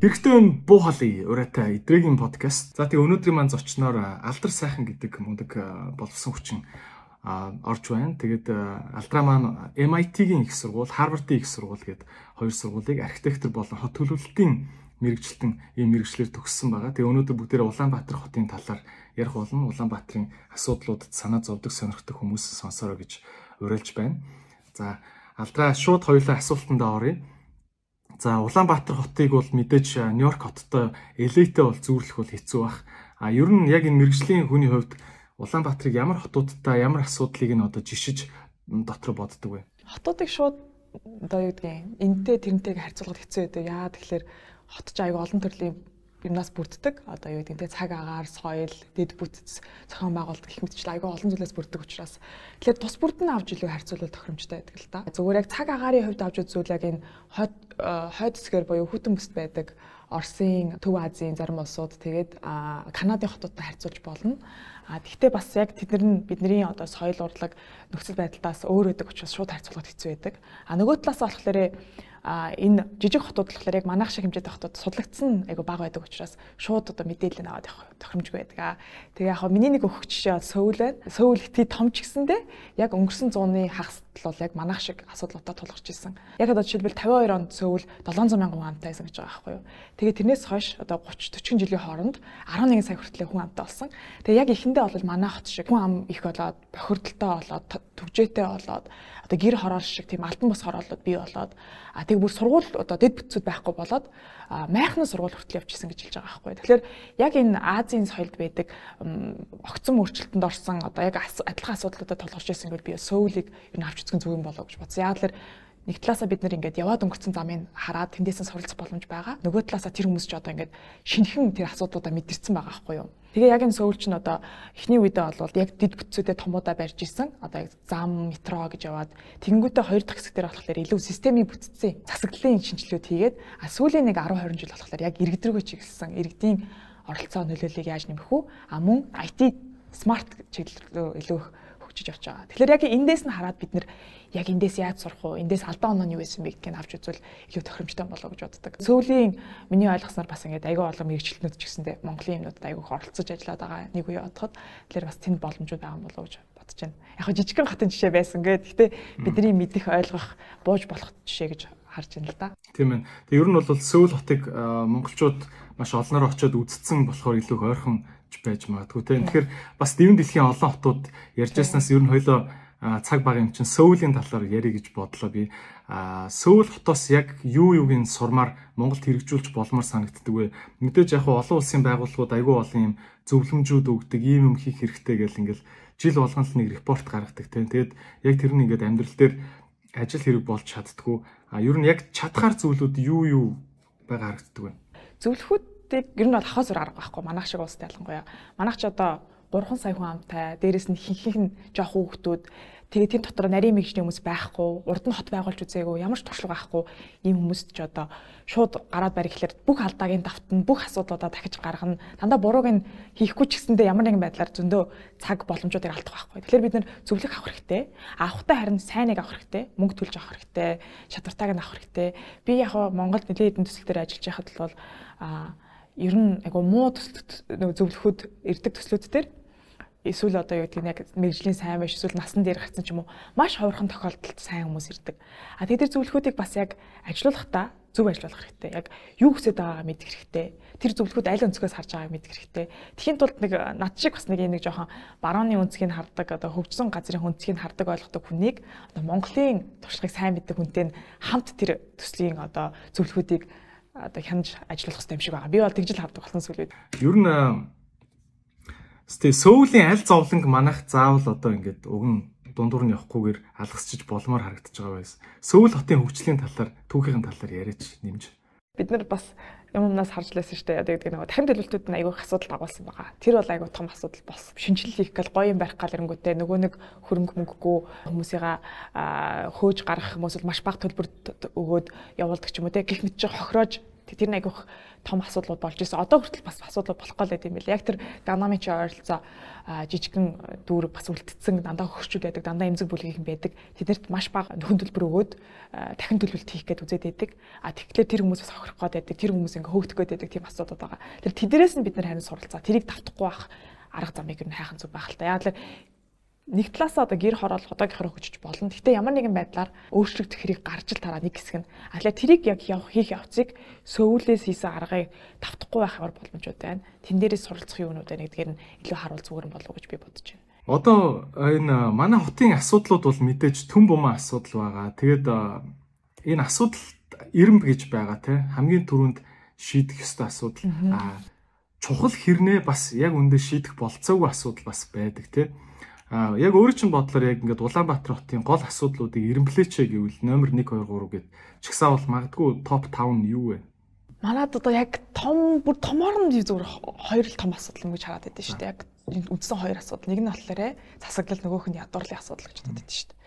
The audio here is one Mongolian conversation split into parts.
Хэрэгтэй нь буу холын ураатай эдрэгийн подкаст. За тэгээ өнөөдрийн маань зочноор Алдар сайхан гэдэг мундаг боловсон хүчин орж байна. Тэгээд Алдраа маань MIT-гийн их сургууль, Harvard-ийн их сургууль гээд хоёр сургуулийг архитектор болон хот төлөвлөлтийн мэрэгчлэн ийм мэрэгчлэр төгссөн байгаа. Тэгээ өнөөдөр бүгдээрээ Улаанбаатар хотын талаар ярих болно. Улаанбаатарын асуудлуудад санаа зовдөг сонирхдаг хүмүүс сонсороо гэж уриалж байна. За Алдраа шууд хоёулаа асуултандаа оръё. За Улаанбаатар хотыг бол мэдээж Нью-Йорк хоттой элитэ бол зүүрлэх бол хэцүү бах. А ер нь яг энэ мэрэгжлийн хүний хувьд Улаанбаатарыг ямар хотуудтай ямар асуудлыг нь одоо жишиж дотор боддог вэ? Хотуудыг шууд одоо юу гэдгийг энтэй тэрнтэйг харьцуулахад хэцүү байдаг. Яа тэгэхээр хот ч аяга олон төрлийн юмнаас бүрддэг. Одоо юу гэдэг нь цаг агаар, соёл, дэд бүтц, зохион байгуулалт гэх мэтчил айгүй олон зүйлээс бүрддэг учраас тэгэхээр тус бүрдэн авч илүү харьцуулбал тохиромжтой байдаг л да. Зүгээр яг цаг агаарын хувьд авч үзвэл яг энэ хойд хойд хэсгээр буюу хүтэн бүст байдаг Оросын, Төв Азийн зарим улсууд тэгээд Канадын хотуудтай харьцуулж болно. А тэгвэл бас яг тэднэр нь бидний одоо соёл урлаг нөхцөл байдалтаас өөр өдөг учраас шууд харьцуулахад хэцүү байдаг. А нөгөө талаас болохоор энэ жижиг хотууд болохоор яг манайх шиг хэмжээтэй хотууд судлагдсан айгу бага байдаг учраас шууд одоо мэдээлэл аваад явах тохиромжгүй байдаг. Тэгээ яг миний нэг өгөх жишээ Сөүл байна. Сөүл хэтий том ч гэсэндээ яг өнгөрсөн зууны хагасд бол яг манайх шиг асуудлуудаа тулгарч ирсэн. Яг одоо жишээлбэл 52 онд Сөүл 700 мянган хүн амтай байсан гэж байгаа байхгүй юу. Тэгээ тэрнээс хойш одоо 30 40 жилийн хооронд 11 сая хүртэл хүн амтай болсон. Тэгээ яг эхэндээ бол манай хот шиг хүн ам их болоод бохирдолтой болоод төвжээтэй болоод одоо гэр хороол шиг тийм альбан бус хороолууд бий болоод а тэг бүр сургууль одоо дэд бүтцүүд байхгүй болоод майхны сургууль хүртэл явчихсан гэж хэлж байгаа байхгүй. Тэгэхээр яг энэ Азийн соёлд байдаг огцон өөрчлөлтөнд орсон одоо яг адилхан асуудлуудад толгорч ирсэн гэвэл би Сөүлийг ер нь авч үзэх зүг юм болоо гэж бодсон. Яг л нэг талаасаа бид нэр ингээд яваад өнгөрцөн замыг хараад тэндээсээ суралцах боломж байгаа. Нөгөө талаасаа тэр хүмүүс ч одоо ингээд шинэхэн тэр асуудлуудаа мэдэрсэн байгаа байхгүй юу? Тэгээ яг энэ сөүлч нь одоо эхний үедээ бол яг дид бүтцүүдэд томуудаа барьж исэн. Одоо яг зам, метро гэж яваад тэгэнгүүтээ хоёр дахь хэсэг дээр болохоор илүү системийн бүтцийн засаглалын шинжилгээд хийгээд а сүүлийн нэг 10 20 жил болохоор яг иргэдрүүгөө чиглэсэн иргэдийн оролцоо нөлөөллийг яаж нэмэх үү? А мөн IT смарт чиглэл рүү илүү хөгжиж явж байгаа. Тэгэхээр яг эндээс нь хараад бид нэр яг эндээс яаж сурах уу? Эндээс алдаа оноо нь юу байсан бэ гэдгийг авч үзвэл илүү тохиромжтой болоо гэж боддог. Сүүлийн миний ойлгосноор бас ингээд айгүй олон мэрэгчлэнүүд ч гэсэндээ Монголын юмнуудад айгүй оролцож ажиллаад байгаа нэг үе бодоход тэгэхээр бас тэнд боломжууд байгаа болоо гэж бодож байна. Яг жижигхэн хатын жишээ байсан гэдэг. Гэхдээ бидний мэдих ойлгох бууж болох жишээ гэж харж байна л да. Тийм ээ. Тэг ер нь бол Сөүл хотыг монголчууд маш олноор очиод үзсэн болохоор илүү ойрхон байж магадгүй тийм. Тэгэхээр бас дэвэн дэлхийн олон хотууд ярьжсанаас ер нь хоёлоо цаг баг юм чинь Сөүлийн талаар ярих гэж бодлоо би. А Сөүл хотоос яг юу юугийн сурмаар Монголд хэрэгжүүлж болмоор санагддаг вэ? Мэдээж яг олон улсын байгууллагууд айгүй олон юм зөвлөмжүүд өгдөг, ийм юм хийх хэрэгтэй гэл ингээл жил болгоно л нэг репорт гаргадаг тийм. Тэгэд яг тэр нь ингээд амьдрал дээр ажил хэрэг болж чаддггүй. А ер нь яг чадхаар зүйлүүд юу юу байгаа харагддаг вэ? Зөвлөхүүдийг ер нь бол ахаас зур арга байхгүй. Манайх шиг улстай ялангуяа. Манайх ч одоо 3 сая хүн амтай, дээрэс нь хинхих нь жоох хүүхдүүд тэгээ тэр дотор нарийн мэгжлийн хүмүүс байхгүй, урд нь хот байгуулж үзээгүй, ямар ч туршлага байхгүй ийм хүмүүст ч одоо шууд гараад барих гэхэлэр бүх алдаагийн давтан, бүх асуудлуудаа дахиж гаргана. Дандаа бурууг нь хийхгүй ч гэсэндээ ямар нэгэн байдлаар зөндөө цаг боломжуудыг алдах байхгүй. Тэгэхээр бид нэр зөвлөх авах хэрэгтэй. Авахтаа харин сайныг авах хэрэгтэй, мөнгө төлж авах хэрэгтэй, чадвартайг нь авах хэрэгтэй. Би яг Монголд нэлээд хэдэн төсөл дээр ажиллаж байхад бол а ер нь айгу муу төсөлт зөвлөхөд ирдэг төслүүд дээр эсвэл одоо юу гэдэг нь яг мэрэгжлийн сайн биш эсвэл насан дээр гарсан ч юм уу маш ховорхон тохиолдолд сайн хүмүүс ирдэг. А тэд зөвлөхүүдийг бас яг ажиллуулахдаа зөв ажиллуулах хэрэгтэй. Яг юу хүсэж байгаагаа мэдэх хэрэгтэй. Тэр зөвлөхүүд аль өнцгөөс харж байгааг мэдэх хэрэгтэй. Тэхийн тулд нэг над шиг бас нэг нэг жоохон барууны өнцгийг хардаг одоо хөгжсөн газрын өнцгийг хардаг ойлгодог хүнийг одоо Монголын туршлагыг сайн мэддэг хүнтэй хамт тэр төслийн одоо зөвлөхүүдийг одоо хянаж ажиллах хэрэгтэй юм шиг байгаа. Би бол тэгжил хардаг болсон сүлээд. Ер нь Тэгээ Сөүлийн аль зовлонг манайх заавал одоо ингээд өгн дундуур нь явахгүйгээр алгасчиж болмоор харагдаж байгаа байсан. Сөүл хотын хөгжлийн талаар түүхийн талаар яриач нэмж. Бид нар бас юмнаас харж лээсэн шүү дээ. Одоо гэдэг нэг тарим төлөвлөлтүүд нь айгүй асуудал агуулсан байгаа. Тэр бол айгүй том асуудал болсон. Шинжилэл хийх гал гоё юм барих гал ирэнгүүтээ нөгөө нэг хөрөнгө мөнгөгүй хүмүүсийга хөөж гаргах хүмүүс бол маш бага төлбөрт өгөөд явуулдаг ч юм уу те. Гэх мэт чи хохироож Тэр нэг айгүйх том асуудлууд болж ирсэн. Одоо хүртэл бас асуудлууд болох гол байд юм билээ. Яг тэр Ганамич ойролцоо жижигхэн дүүр бас үлдсэн дандаа хөрчүүд байдаг, дандаа эмзэг бүлгийн байдаг. Тэднэрт маш бага нөхөн төлбөр өгөөд дахин төлөвлөлт хийх гээд үзээд байдаг. А тэгэхээр тэр хүмүүс бас хохирох гээд байдаг. Тэр хүмүүс ингээ хөөгдөх гээд байдаг тийм асуудлууд байгаа. Тэр тэднэрээс нь бид нар харин суралцаа. Тэрийг давтахгүй байх арга замыг нь хайхан зүг байх л та. Яг л нэг талаасаа одоо гэр хороол одоогийнхоор хөгжиж болно. Гэхдээ ямар нэгэн байдлаар өөрчлөгдөх хэрэг гарч ил тараа нэг хэсэг нь. Алаа тэрийг яг явах хийх явцыг сөүлээс хийсэн аргыг давтахгүй байх ямар боломжууд байна. Тэн дээрээс суралцах юмнууд байна гэдгээр нь илүү харуул зүгээр болов уу гэж би бодож байна. Одоо энэ манай хотын асуудлууд бол мэдээж төм бумаа асуудал байгаа. Тэгээд энэ асуудал ирэмб гэж байгаа те хамгийн түрүүнд шийдэх ёстой асуудал. Аа чухал хэрнээ бас яг үндэ шийдэх болцоогүй асуудал бас байдаг те А яг өөрөө чинь бодлоор яг ингээд Улаанбаатар хотын гол асуудлуудыг эренблээч гэвэл номер 1 2 3 гэд чагсаавал магадгүй топ 5 нь юу вэ? Манад одоо яг том бүр томоор нь зүгээр хоёр л том асуудал ингэж хараад байдаг шүү дээ. Яг үндсэн хоёр асуудал. Нэг нь болохоор засаглал нөгөөх нь ядуурлын асуудал гэж байдаг шүү дээ.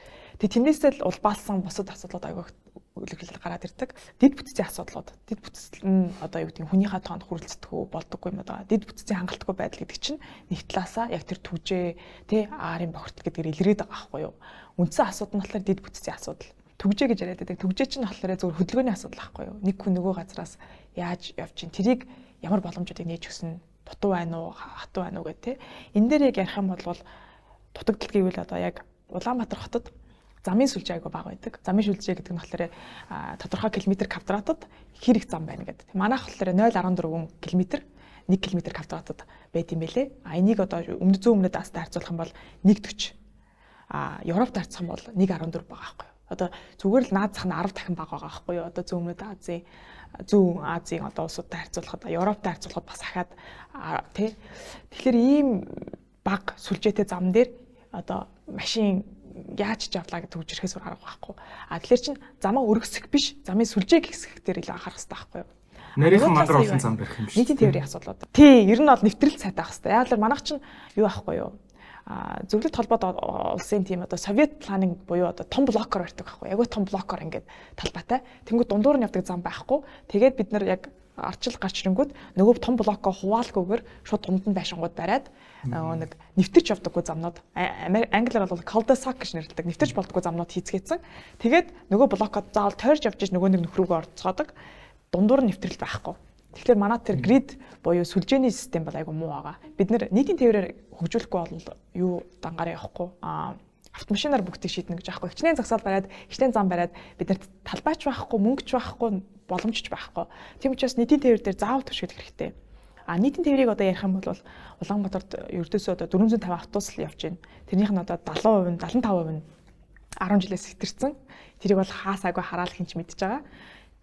Тэгээ тэрнээсээ л улбаалсан бусад асуудлууд аягүй үлгэрэл гараад ирдэг. Дид бүтцийн асуудлууд. Дид бүтцэл нь одоо юу гэдэг хүнийхээ тоонд хүрэлцдэггүй болдоггүй юм одоо. Дид бүтцийн хангалтгүй байдал гэдэг чинь нэг талаасаа яг тэр түгжээ тэ аарын бохирдол гэдгээр илрээд байгаа байхгүй юу. Үндсэн асуудал нь болохоор дид бүтцийн асуудал. Түгжээ гэж яриад байдаг. Түгжээ чинь болохоор зөвхөн хөдөлгөөний асуудал байхгүй юу. Нэг хүн нөгөө газараас яаж явж чинь тэрийг ямар боломжуудыг нээж өгсөн дутуу байна уу хатуу байна уу гэх тэ. Энэ дээр яг ярих юм бол дутагдал гэвэл одоо яг Улаанбаатар хотод замын сүлжээ айгу бага байдаг. Замын сүлжээ гэдэг нь болохоор тодорхой километр квадратад хэрэг зам байна гэдэг. Манайх болохоор 0.14 км 1 км квадратад байт юм бэлээ. А энийг одоо өмнө зүүн өмнөд Азтай харьцуулах юм бол 1.40. А Европт харьцах юм бол 1.14 байгаа байхгүй юу? Одоо зүгээр л наад зах нь 10 дахин бага байгаа байхгүй юу? Одоо зүүн өмнөд Азийн зүүн Азийн одоо улсуудтай харьцуулахад Европтой харьцуулахад бас ахаад тий. Тэгэхээр ийм баг сүлжээтэй зам дээр одоо машин яаж ч явлаа гэж төгж ирэхээс арга байхгүй. А тэгэхээр чин замаа өргөсөх биш, замын сүлжээг хэсгэх дээр илүү анхаарах хэрэгтэй байхгүй юу? Нарийнхан мандар болсон зам барих юм шиг. Нийтийн тээврийн асуудлууд. Тий, ер нь бол нэвтрэл цайтай байх хэрэгтэй. Яг л манайх чин юу байхгүй юу? а зөвлөлт холбоод улсын тийм одоо совет планинг буюу одоо том блокор барьдаг байхгүй яг том блокор ингээд талбайтай тэнгууд дундуур нь явдаг зам байхгүй тэгээд бид нар яг арчил гарч ирэнгүүт нөгөө том блокоо хуваалгүйгээр шууд дунд нь байшингууд бариад нэг нэвтэрч явдаггүй замнууд англиар бол cul-de-sac гэж нэрлэдэг нэвтэрч болдоггүй замнууд хийцгээсэн. Тэгээд нөгөө блокод заавал тойрж явж иж нөгөө нэг нөхрөөгөө орцгоодог. Дундуур нь нэвтрэл байхгүй. Тэгэхээр манай тэр грид буюу сүлжээний систем бол айгүй муу байгаа. Бид нэр нийтийн тээврээр хөгжүүлэхгүй бол юу дангаараа явахгүй. Аа автомашинаар бүгдийг шийднэ гэж аахгүй. Хичнээн загсаал бариад, хичнээн зам бариад биднэрт талбайч байхгүй, мөнгөч байхгүй, боломжч байхгүй. Тийм учраас нийтийн тээвэр дээр заавал төшгөх хэрэгтэй. А нийтийн тээврийг одоо ярих юм бол Улаанбаатарт ердөөсөө одоо 450 автобус л явж байна. Тэрнийх нь одоо 70%, 75% нь 10 жилээс сэтэрсэн. Тэрийг бол хаас айгүй хараал хинч мэдж байгаа.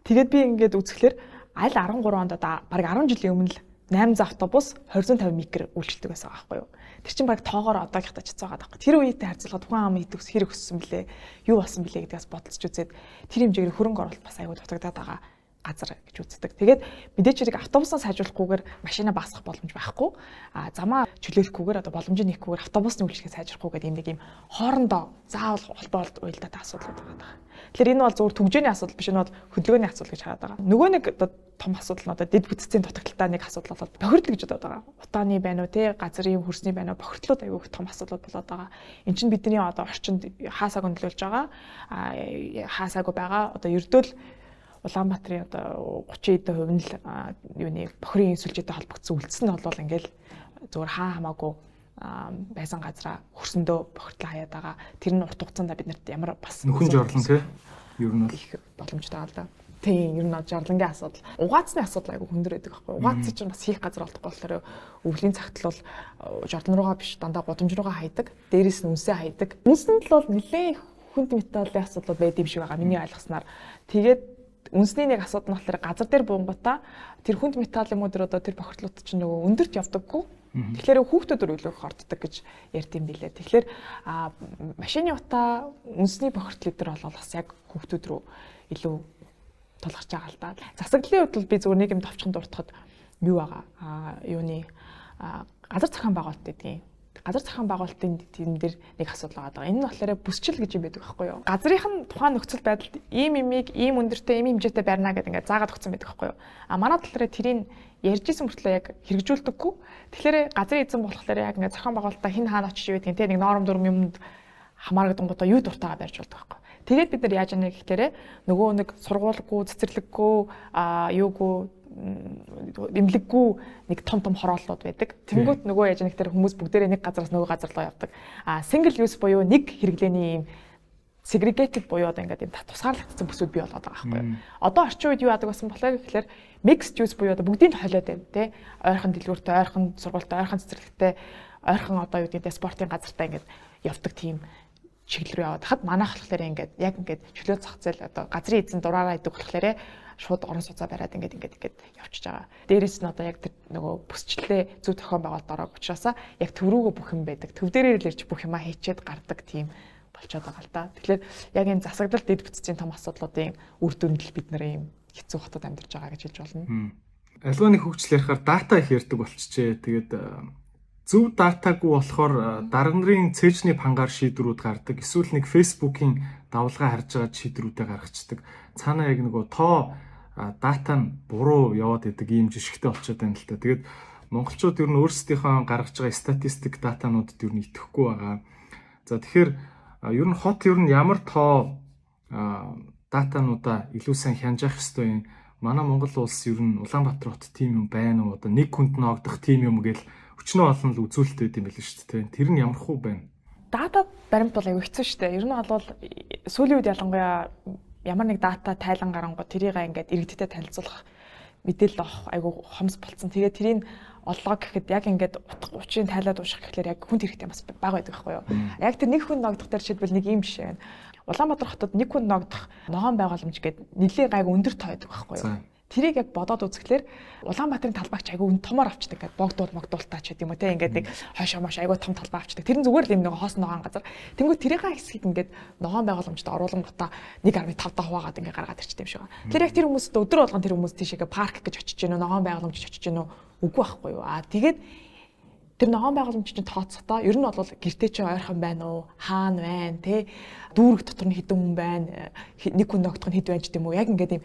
Тэгээд би ингээд үзэхлээр аль 13 онд одоо баг 10 жилийн өмнө л 800 автобус 250 микр үйлчилдэг байсан байхгүй юу. Тэр чинь баг тоогоор одоогийнхтай ч цаагаад байхгүй. Тэр үеийнхтэй харьцуулахад тухайн ам идэх хэрэг өссөн блэ? Юу болсон блэ гэдгээс бодолцож үзээд тэр хэмжээгээр хөрөнгө оруулалт бас аягүй дутагдаад байгаа газар гэж үздэг. Тэгээд мэдээч хэрэг автобусаа сайжруулахгүйгээр машина багасгах боломж байхгүй. А замаа чөлөөлөхгүйгээр одоо боломжийг нэхгүйгээр автобусны үйлчлэгээ сайжрахгүй гэдэг нэг юм хоорондоо заавал холбоолт уялдаатай асуудлууд байгаа. Тэгэхээр энэ бол зөвхөн түгжээний асуудал биш энэ бол хөдөлгөөний асуудал гэж хараад байгаа. Нөгөө нэг одоо том асуудал нь одоо дэд бүтцийн дутагдaltaа нэг асуудал болоод бохирдол гэж бодоод байгаа. Утааны байна уу те газрын хөрсний байна уу бохирдлууд аягүй том асуудлууд болоод байгаа. Эн чинь бидний одоо орчинд хаасааг нөлөөлж байгаа. Хаасаагүй байгаа. Одоо ердөөл Улаанбаатарын одоо 30 эдэн хувь нь л юуны бохирын сүлжээтэй холбогдсон үлдсэн нь бол ингээл зөвөр хаа хамаагүй байсан газараа хөрсөндөө бохирдлоо хаяад байгаа. Тэр нь урт хугацаанд биднэрт ямар бас нөхөн жорлон тий ер нь их боломжтой л да. Тийм ер нь жорлонгийн асуудал. Угаацны асуудал айгүй хөндөр байдаг байхгүй. Угаацны чинь бас хийх газар олдохгүй болохоор өвлийн цагт бол жорлон руугаа биш дандаа гудамж руугаа хайдаг. Дээрээс нь үнсээ хайдаг. Үнсэнд л бол нэлээд хүнд металлын асуудлууд байд юм шиг байгаа. Миний ойлгосноор. Тэгээд үнсний нэг асуудал нь болохоор газар дээр буунгуудаа тэр хүнд металл юм уу тэр одоо тэр бохирдлууд чинь нөгөө өндөрт явдаггүй. Тэгэхээр хүүхдүүд илүү хорддог гэж ярьд юм билээ. Тэгэхээр машины утаа үнсний бохирдол дээр бол бас яг хүүхдүүд рүү илүү тулгарч байгаа л да. Засаглалын хувьд би зүгээр нэг юм товчхон дуртахад юу байгаа а юуны газар зохион байгуулалт гэдгийг газар зохион байгуулалтын тийм дээр нэг асуудал байгаа. Энэ нь болохоор бүсчил гэж юм байдаг байхгүй юу? Газрынхан тухайн нөхцөл байдалд ийм имийг ийм өндөртэй ийм хэмжээтэй барина гэдэг ингээд заагаад өгсөн байдаг байхгүй юу? А манай талаараа тэрийг ярьж исэн мөртлөө яг хэрэгжүүлдэггүй. Тэгэхээр газрын эзэн болохоор яг ингээд зохион байгуулалтаа хин хаана очиж юу гэдэг те нэг норм дүрм юмд хамаарагдангуудаа юу дуртайгаа барьж болдог байхгүй. Тэгээд бид нар яаж яана гэхээр нөгөө нэг сургуулггүй, цэцэрлэггүй, а юугүй эмлэггүй нэг том том хорооллууд байдаг. Тэнгүүт нөгөө яаж яана гэхээр хүмүүс бүгдээрээ нэг газараас нөгөө газар руу явдаг. А single use буюу нэг хэрэглээний юм segregated буюу одоо ингээд юм тусгаарлагдсан бүсүүд бий болоод байгаа байхгүй. Одоо орчин үед юу яадаг болсон бохоо гэхээр mixed use буюу одоо бүгдийг холиод байна тий. Ойрхон дэлгүүртэй, ойрхон сургуультай, ойрхон цэцэрлэгтэй, ойрхон одоо юу гэдэг спортын газартай ингээд явдаг тийм чиглэл рүү яваад хад манайх болохоор ингээд яг ингээд чөлөө зах зээл одоо газрын эзэн дураараа идэг болохоор шууд орон сууцаа бариад ингээд ингээд ингээд явчихж байгаа. Дээрээс нь одоо яг тэр нөгөө бүсчлээ зөв тохион байгуулалт ороог учраас яг төв рүүгээ бүх юм байдаг. Төв дээрээ л ирж бүх юмаа хийчээд гардаг тийм болчиход байгаа л да. Тэгэхээр яг энэ засагдал дэд бүтцийн том асуудлуудын үр дүнд л бид нэр ийм хэцүү хотод амьдарч байгаа гэж хэлж болно. Альва нэг хөгжил ярихаар дата их ярддаг болчихжээ. Тэгээд зөв датагүй болохоор дарга нарын цээжний пангаар шийдвэрүүд гардаг. Эсвэл нэг Facebook-ийн давлгаа харж байгаа шийдвэрүүдээ гаргацдаг. Цаана яг нөгөө тоо дата нь буруу яваад идэг ийм жишгтэй болчиход байна л та. Тэгээд монголчууд ер нь өөрсдийнхөө гаргаж байгаа статистик датануудад ер нь итгэхгүй байгаа. За тэгэхээр ер нь хот ер нь ямар тоо датануудаа илүү сайн хянжаах ёстой юм. Манай Монгол улс ер нь Улаанбаатар хот тийм юм байна уу? Одоо нэг хүнд ногдох тийм юм гээл өчнөө олон л үзүүлэлт байд юм байл шүү дээ. Тэр нь ямар хуу байна? Дата баримт бол аюу хэцүү шүү дээ. Ер нь бол сүүлийн үед ялангуяа ямар нэг дата тайлан гарангууд тэрийг ингээд иргэдтэй танилцуулах мэдээлэл авах айгу хомс болцсон. Тэгээд тэрийг оллоо гэхэд яг ингээд утга учрыг тайлаад ууших гэхлээр яг хүнд хэрэгтэй бас бага байдаг байхгүй юу. Яг тэр нэг хүн ногдох дээр жишээлбэл нэг юм жишээ байна. Улаанбаатар хотод нэг хүн ногдох ногоон байгууламж гэдэг нэлээд гайг өндөр тоо байдаг байхгүй юу. Тэрийг яг бодоод үзэхлээр Улаанбаатарын талбайч айгүй өн томор авчдаг гэдэг богдуул могдуултаа ч гэдэг юм уу те ингээд нэг хойшоо мош айгүй том талбай авчдаг. Тэр нь зүгээр л юм нэг хоос ногоон газар. Тэнгүү тэрийнхаа хэсгийг ингээд ногоон байгууламжтай оруулан гутаа 1.5 та хуваагаад ингээд гаргаад ирчтэй юм шиг байна. Тэр яг тэр хүмүүст өдөр болгон тэр хүмүүс тийшээгээ парк гэж очиж гэнэ ногоон байгууламж гэж очиж гэнэ үгүй байхгүй юу. Аа тэгээд тэр ногоон байгууламж чинь тооцохдоо ер нь бол гэртээ чи ойрхон байна уу хаана байна те дүүрэг дотор нь хідэн хүн байна нэг хүн ногдох нь хэд байна ч гэдэм үү яг ингээд юм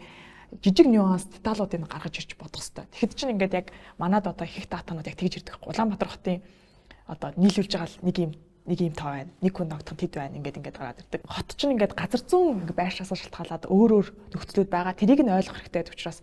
жижиг нюанс деталуудыг гаргаж ирж бодох хэрэгтэй. Тэгэхэд чинь ингээд яг манад одоо их датанууд яг тэгж ирдэг. Улаанбаатар хотын одоо нийлүүлж байгаа нэг юм нэг юм тоо байна. Нэг хүн ногдох тэд байна. Ингээд ингээд гараад ирдэг. Хот чинь ингээд газар зүүн ингээд байршаас шалтгаалаад өөр өөр нөхцлүүд байгаа. Тэрийг нь ойлгох хэрэгтэй учраас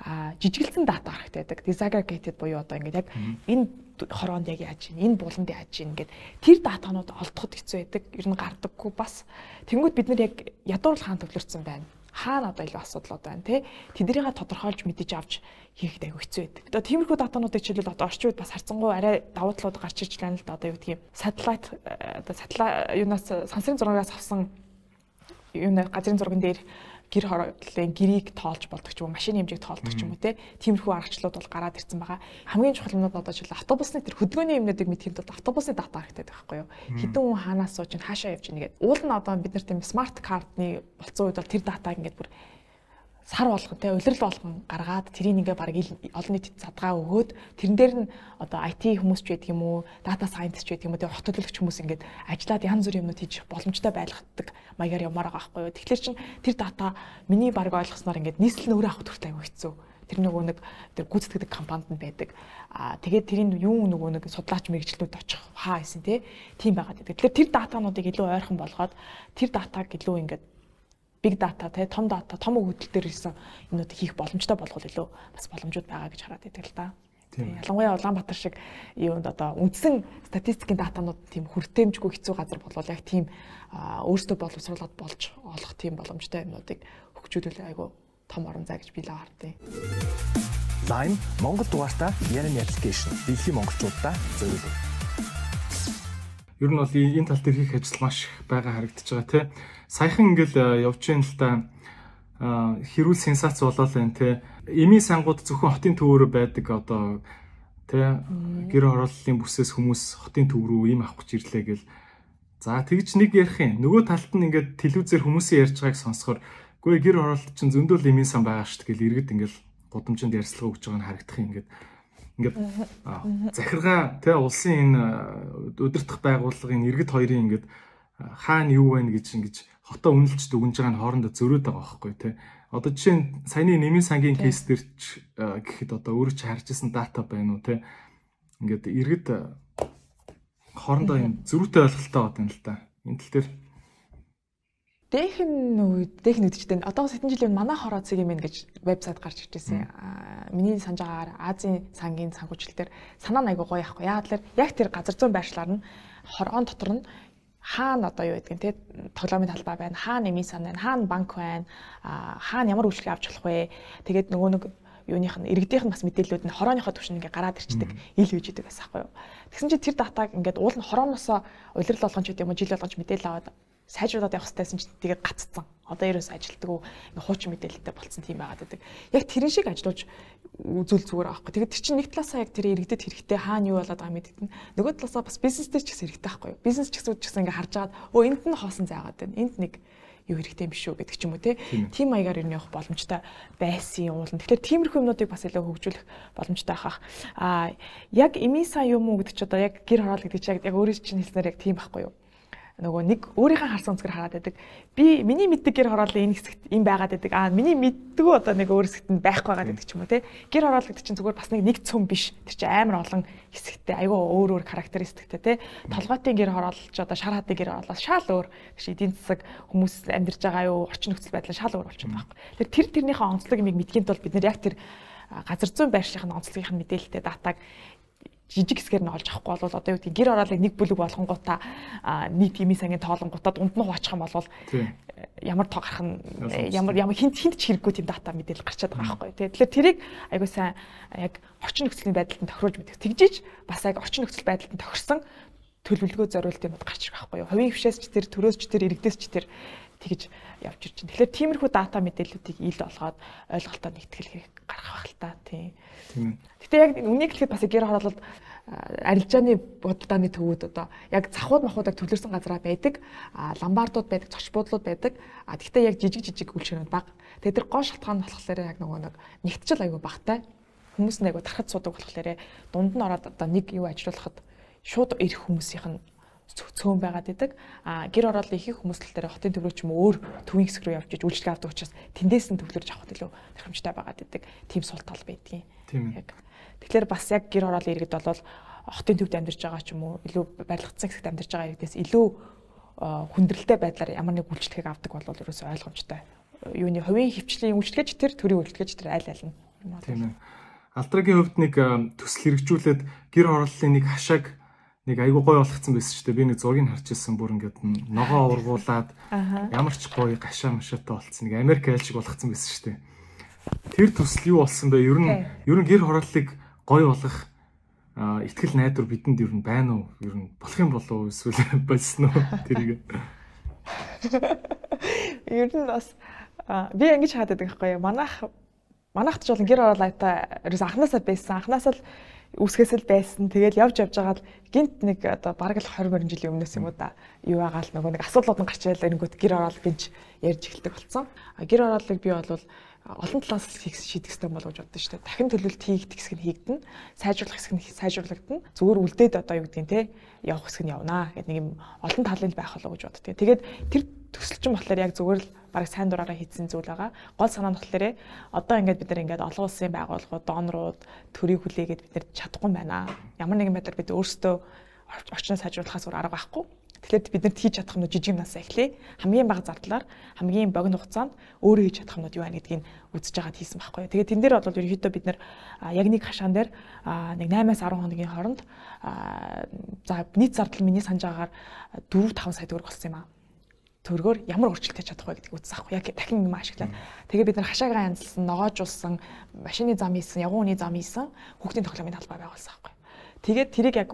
а жижигэлсэн дата хэрэгтэй байдаг. Disaggregated буюу одоо ингээд яг энэ хороонд яг яаж ийн энэ буланд яаж ийн ингээд тэр датанууд олдоход хэцүү байдаг. Ер нь гардаггүй бас. Тэнгүүд бид нар яг ядуурлах хаан төвлөрсөн байна хаана одоо илүү асуудлууд байна те тэднийгээ тодорхойлж мэдэж авч хийхэд аягүй хэцүү байдаг. Одоо тиймэрхүү датануудыг жишээлбэл одоо орчин үед бас харцангуй арай давуу талууд гарч ирж байна л да одоо юу гэдгийг сателлайт одоо сателлайт юунаас сансрын зурагаас авсан юу нэ газрын зурган дээр гэр хорооллын гэрийг тоолж болдог ч юм уу машины хэмжээг тоолдог ч юм уу те тиймэрхүү аргачлалууд бол гараад ирсэн байгаа. Хамгийн чухал нь одоо жишээл автобусны тэр хөдөлгөөний юмнуудыг мэдхийн тулд автобусны дата хэрэгтэй байхгүй юу? Хэдэн хүн хаанаас сууж ин хаашаа явж ийн гэдэг. Уул нь одоо бид нар тийм смарт картны болцсон үед бол тэр датаг ингээд бүр сар болгон те улирал болгон гаргаад тэрийг ингээ баг олон нийтэд задгаа өгөөд тэрэн дээр нь одоо IT хүмүүс ч байдаг юм уу, data scientist ч байдаг юм уу, тэгээ хот төлөвлөгч хүмүүс ингээд ажиллаад янз бүрийн юмнууд хийж боломжтой байлгадаг маягаар явмаар байгаа байхгүй юу. Тэгэхээр чин тэр data миний баг ойлгосноор ингээд нийслэл нь өөрөө авах төрөлтэй аягүй хэцүү. Тэр нөгөө нэг тэр гүйцэтгэдэг компанид нь байдаг. Аа тэгээд тэрийн юу нөгөө нэг судлаач мэрэгчлүүд очих хаа хийсэн те. Тийм байгаад байдаг. Тэгэхээр тэр датануудыг илүү ойрхон болгоод тэр датаг илүү ингээд big data те том data том өгөгдөл дээр хийсэн юмнуудыг хийх боломжтой болгох илүү бас боломжууд байгаа гэж хараад байдаг л да. Ялангуяа Улаанбаатар шиг юунд одоо үндсэн статистикийн датанууд тийм хүртээмжгүй хэцүү газар болвол яг тийм өөрсдөө боловсруулаад болж олох тийм боломжтой юмнуудыг хөгжүүлэх айгу том орон зай гэж би л хардیں۔ Lime Монгол дугаартаа Yaran application дэлхийн монголчуудаа зөвлөв. Ер нь бол энэ тал дээр хийх ажил маш их байгаа харагдаж байгаа тийм саяхан ингээл э, явж гин л та хэрүүл сенсац болоод байна те. Эми сангууд зөвхөн хотын төвөөр байдаг одоо те. Гэр хорооллын бүсээс хүмүүс хотын төв рүү им авах гэж ирлээ гэл. За тэгж нэг ярих юм. Нөгөө талд нь ингээд телевизээр хүмүүсийн ярьж байгааг сонсохоор үгүй гэр хороолт чинь зөндөл эми сан байгаа шүү дээ гэл иргэд ингээл гудамжинд ярьцлага өгж байгааг нь харагдах юм ингээд. Ингээд захиргаа тэ улсын энэ өдөртөх байгууллагын иргэд хоёрын ингээд хаана юу байна гэж ингэж хотоо үнэлж дүгнж байгаа нь хоорондоо зөрөөд байгаа байхгүй тий. Одоо жишээ нь саяны нэмийн сангийн кейс дээр ч гэхэд одоо өөрөө ч харж исэн дата байна уу тий. Ингээд иргэд хоорондоо юм зөрүүтэй ойлголттой байна л да. Энэ тал дээр Дээхэн үед дээхэн үдчтэй одоо хэдэн жилийн манай хороо цэг юм гэж вебсайт гарч иржсэн. Миний санаж байгаагаар Азийн сангийн санхүүжилтээр санаа нь айгуу гоё яахгүй. Яагаад тэр яг тэр газар зүүн байршлаар нь хороон дотор нь хаана одоо юу гэдгийг те тоглоомын талбай байна хаана нэмийн сан байна хаана банк байна хаана ямар үйлчлэг авч болох вэ? Тэгээд нөгөө нэг юуных нь иргэдийнх нь бас мэдээллүүд нь хорооныхоо төвшин ингээ гараад ирчдэг ил үйж идэг байсан байхгүй юу? Тэгсэн чинь тэр датаг ингээд уул нь хорооноосоо улирал болгон ч гэдэг юм уу жил болгон ч мэдээлэл аваад сайжруулаад явах хэрэгтэйсэн чинь тэгээд гаццсан. Одоо ерөөс ажилтдаг уу хуучин мэдээлэлтэй болцсон тийм байгаад байдаг. Яг тэрэн шиг ажиллаж үзүүл зүгээр аахгүй. Тэгээд тэр чинь нэг талаасаа яг тэр иргэдэд хэрэгтэй хаана юу болоод байгаа мэддэг нь. Нөгөө талаасаа бас бизнестэй ч гэсэн хэрэгтэй байхгүй юу? Бизнес ч гэсэн ч гэсэн ингээ харж агаад өө энд нь хоосон зайгаад байна. Энд нэг юу хэрэгтэй юм биш үү гэдэг ч юм уу те. Тим маягаар ер нь явах боломжтой байсан уулан. Тэгэхээр тиймэрхүү юмнуудыг бас илүү хөгжүүлэх боломжтой байхах. Аа яг эмиса юм уу гэдэг чи одоо яг гэр хороол гэдэг чи яг өөрөө чинь хэлснээр яг тийм байхгүй юу? Нөгөө нэг өөрийнхөө харсан өнцгөр хараад байдаг. Би миний мэддэг гэр хорооллын энэ хэсэгт юм байгаад байдаг. Аа миний мэддэггүй одоо нэг өөр хэсэгт нь байхгүй байгаад байдаг ч юм уу те. Гэр хороол гэдэг чинь зүгээр бас нэг нэг цөм биш. Тэр чинь амар олон хэсэгтэй айгүй өөр өөр характеристиктэй те. Толгойтын гэр хороолч одоо шар хадын гэр хороолоос шал өөр. Тэгш эдийн засаг хүмүүс амьдарч байгаа юу орчин нөхцөл байдал шал өөр болчиход байгаа байхгүй. Тэр тэр тэрнийхээ онцлог юмыг мэдхийн тулд бид нэр яг тэр газар зүйн байршлын онцлогын мэдээлэлтэй датаг жижиг хэсгээр нь олж авахгүй бол одоо юу гэдэг гэр ороолыг нэг бүлэг болгонгуудаа нийт химийн сангийн тоолонгуудаа дунд нь хуучих юм бол ямар тоо гарах нь ямар ямар хинт хинт ч хэрэггүй тийм дата мэдээлэл гарчаад байгаа байхгүй тий. Тэгэхээр тэрийг айгуу сайн яг орчин нөхцөлийн байдалд нь тохируулж мэдэх. Тэгжиж бас яг орчин нөхцөл байдалд нь тохирсон төлөвлөгөө зориулт юмуд гарч ирэх байхгүй юу. Хувийн хвшээс ч тэр төрөөс ч тэр иргэдээс ч тэр тэгж явж байна. Тэгэхээр тиймэрхүү дата мэдээллүүдийг ил олгоод ойлголтоо нэгтгэл хэрэг гаргах байх л та тийм. Гэтэ яг үнийг хэлэхэд бас гэр хороололд арилжааны буддааны төвүүд одоо яг цахууд махуудаар төлөрсөн газараа байдаг, ламбардууд байдаг, цогч буудлууд байдаг. А тэгтээ яг жижиг жижиг үйлчгэрүүд баг. Тэгээд тэр гоо шалтгаан нь болохоор яг нөгөө нэг нэгтчил аягүй багтай. Хүмүүс нэг аягүй тархад суудаг болохоор дунд нь ороод одоо нэг юу ажиллуулахад шууд ирэх хүмүүсийнх нь цөөн байгаад идэг. А гэр ороолын ихэнх хүмүүс л дээр хотын төвлөрч юм өөр төвийн хэсэг рүү явж иж үйлчлэг авдаг учраас тэндээс нь төвлөрж авах илүү тохиромжтой байгаад идэг. Тим сул тал байдгийн. Тийм яг. Тэгэхээр бас яг гэр ороолын иргэд бол хотын төвд амьдарч байгаа ч юм уу илүү барилгацсан хэсэгт амьдарч байгаа иргэдээс илүү хүндрэлтэй байдлаар ямар нэг үйлчлэгийг авдаг бол ерөөсөй ойлгомжтой. Юуны хувийн хөвчлийн үйлчлэгч тэр төрийн үйлчлэгч тэр аль аль нь. Тийм ээ. Алтрагийн хувьд нэг төсөл хэрэгжүүлээд гэр орооллын нэг хашааг нэг айгуу гоё болгоцсон байсан шүү дээ. Би нэг зургийг харж ирсэн бүр ингээд ногоо ургуулад ямар ч гоё гашаа машаатай болцсон. Нэг Америк айлшиг болгоцсон байсан шүү дээ. Тэр төсөл юу болсон бэ? Ер нь ер нь гэр хорооллыг гоё болгох итгэл найдвар бидэнд ер нь байна уу? Ер нь болох юм болов уу? Эсвэл болсон уу? Тэрийг. Ер нь бас би ингэж хаад байдаг байхгүй юу? Манайх манайхд ч бол гэр хороолайта ерөөс анханасаа байсан. Анханасаа л үсгэс л байсан. Тэгэл явж явж байгаа л гинт нэг одоо бараг л 20 20 жилийн өмнөөс юм уу да. Юу байгаа л нөгөө нэг асуудлууд нь гарч ирэл эрэнгүүт гэр ороод бинж ярьж эхэлдэг болсон. Гэр ороолыг би бол олон талаас шийдэх хэрэгтэй болов гэж боддоо шүү дээ. Дахин төлөлт хийгдэх хэсэг нь хийгдэн, сайжруулах хэсэг нь сайжруулагдана. Зүгээр үлдээд одоо юу гэдгийг те явах хэсэг нь явнаа гэдэг нэг юм олон талын байх болов гэж боддоо. Тэгээд тэр төсөлчин болохоор яг зүгээр л бараг сайн дураараа хийсэн зүйл байгаа. Гол санаа нь болохоор одоо ингээд бид нар ингээд олон улсын байгууллагууд, донорууд төрийг хүлээгээд бид нар чадахгүй байна. Ямар нэгэн байдлаар бид өөрсдөө орчноо сайжруулахаас өөр арга байхгүй. Тэгэхээр бид нарт хийж чадах юмнууд жижиг юмнаас эхлэе. Хамгийн бага зардлаар хамгийн богино хугацаанд өөрөө хийж чадах юмнууд юу байна гэдгийг үзэж байгаад хийсэн байхгүй. Тэгээд тэн дээр бол ерөнхийдөө бид нар яг нэг хашаан дээр нэг 8-аас 10 хоногийн хооронд за нийт зардал миний санаж байгаагаар 4 5 сая төгрөг болсон юм аа төргөөр ямар өөрчлөлт хийж чадах вэ гэдгийг үзсэн аахгүй яг дахин юм ашиглаад тэгээ бид нар хашаагаа янзлсан ногоожулсан машины зам хийсэн ягууны зам хийсэн хүүхдийн тоглоомын талбай байгуулсан аахгүй тэгээд тэрийг яг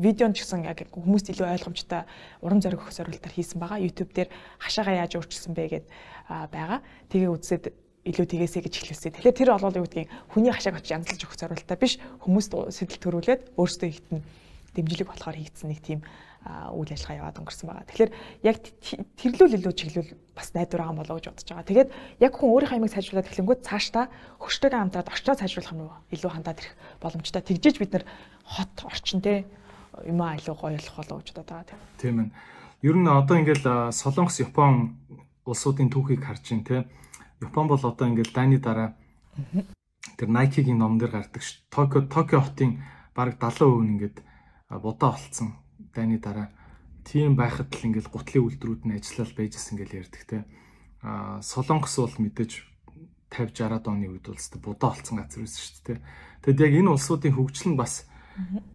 видеонд ч гэсэн яг хүмүүст илүү ойлгомжтой урам зориг өгөх зорилтоор хийсэн байгаа. YouTube дээр хашаагаа яаж өөрчилсөн бэ гэд байгаа. Тэгээ үзсээд илүү тэгээсэй гэж хэлсэн. Тэгэхээр тэр олол юу гэдгийг хүний хашааг очиж янзлж өгөх зорилттой биш. Хүмүүст сэтэл төрүүлээд өөрсдөө хитэн дэмжлэг болохоор хийгдсэн нэг тийм үйл ажиллагаа яваад өнгөрсөн байгаа. Тэгэхээр яг тэрлүүл илүү чиглүүл бас найдвар байгаа болоо гэж бодож байгаа. Тэгээд яг хүн өөрийнхөө аймаг сайжруулаад эхлэнгүүт цаашдаа хөштэйгээ хамтраад орчноо сайжруулах нь илүү хандаад ирэх боломжтой. Тэгжээж бид нар хот орчин те юм аа илүү гоё болох болоо гэж бодоод байгаа тийм. Тийм ээ. Ер нь одоо ингээл Солонгос, Япон улсуудын түүхийг харж ин те. Япон бол одоо ингээл дайны дараа тэр Nike-гийн ном дээр гардаг ш. Токио Токио хотын бараг 70% нь ингээд будаа болцсон дайны дараа тийм байхад л ингээл гутлын үйлдвэрүүд нь ажиллал байжсэн гэж ярьдаг те. А Солонгос бол мэдээж 50 60-аад оны үед бол өстө будаа болцсон газар байсан шүү дээ. Тэгэд яг энэ улсуудын хөгжил нь бас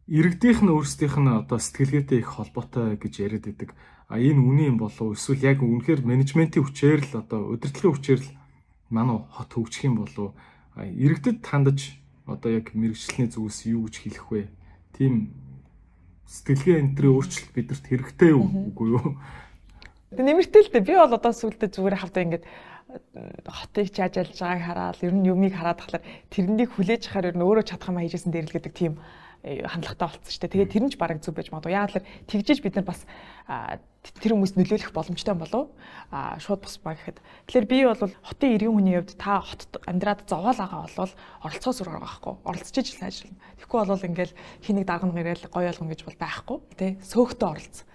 иргэдийнх нь өөрсдийнх нь одоо сэтгэлгээтэй их холбоотой гэж яриад байдаг. А энэ үнэн юм болов? Эсвэл яг үнэхээр менежментийн хүчээр л одоо удирдлагын хүчээр л манай хот хөгжих юм болов? Иргэдэд хандаж одоо яг мэрэгчлэний зүгээс юу гэж хэлэх вэ? Тийм сэтгэлгээ энтрийн өөрчлөлт бидэрт хэрэгтэй үгүй юу? Дээ. Би бол одоо сүултээ зүгээр хавтаа ингээд хотыг чаажалж байгааг хараад ер нь юмыг хараад тахлаар тэрнийг хүлээж авахаар ер нь өөрөө чадах юм хийжсэн дээр л гэдэг тийм э, хандлагатай болсон шүү дээ. Тэгээд тэр нь ч бараг зүг байж магадгүй. Яагаад л тэгжиж бид нар бас тэр хүмүүс нөлөөлөх боломжтой болов а шууд бус ба гэхэд. Тэгэхээр би бол хотын иргэн хүний хувьд та хотод амьдраад зовоол байгаа бол оролцоо сүр байгаа байхгүй. Оролцож ижил ажиллана. Тэгэхгүй бол ингээл хэнийг дарган гэрэл гоё болгон гэж бол байхгүй. Тэ сөөхтөө оролцсон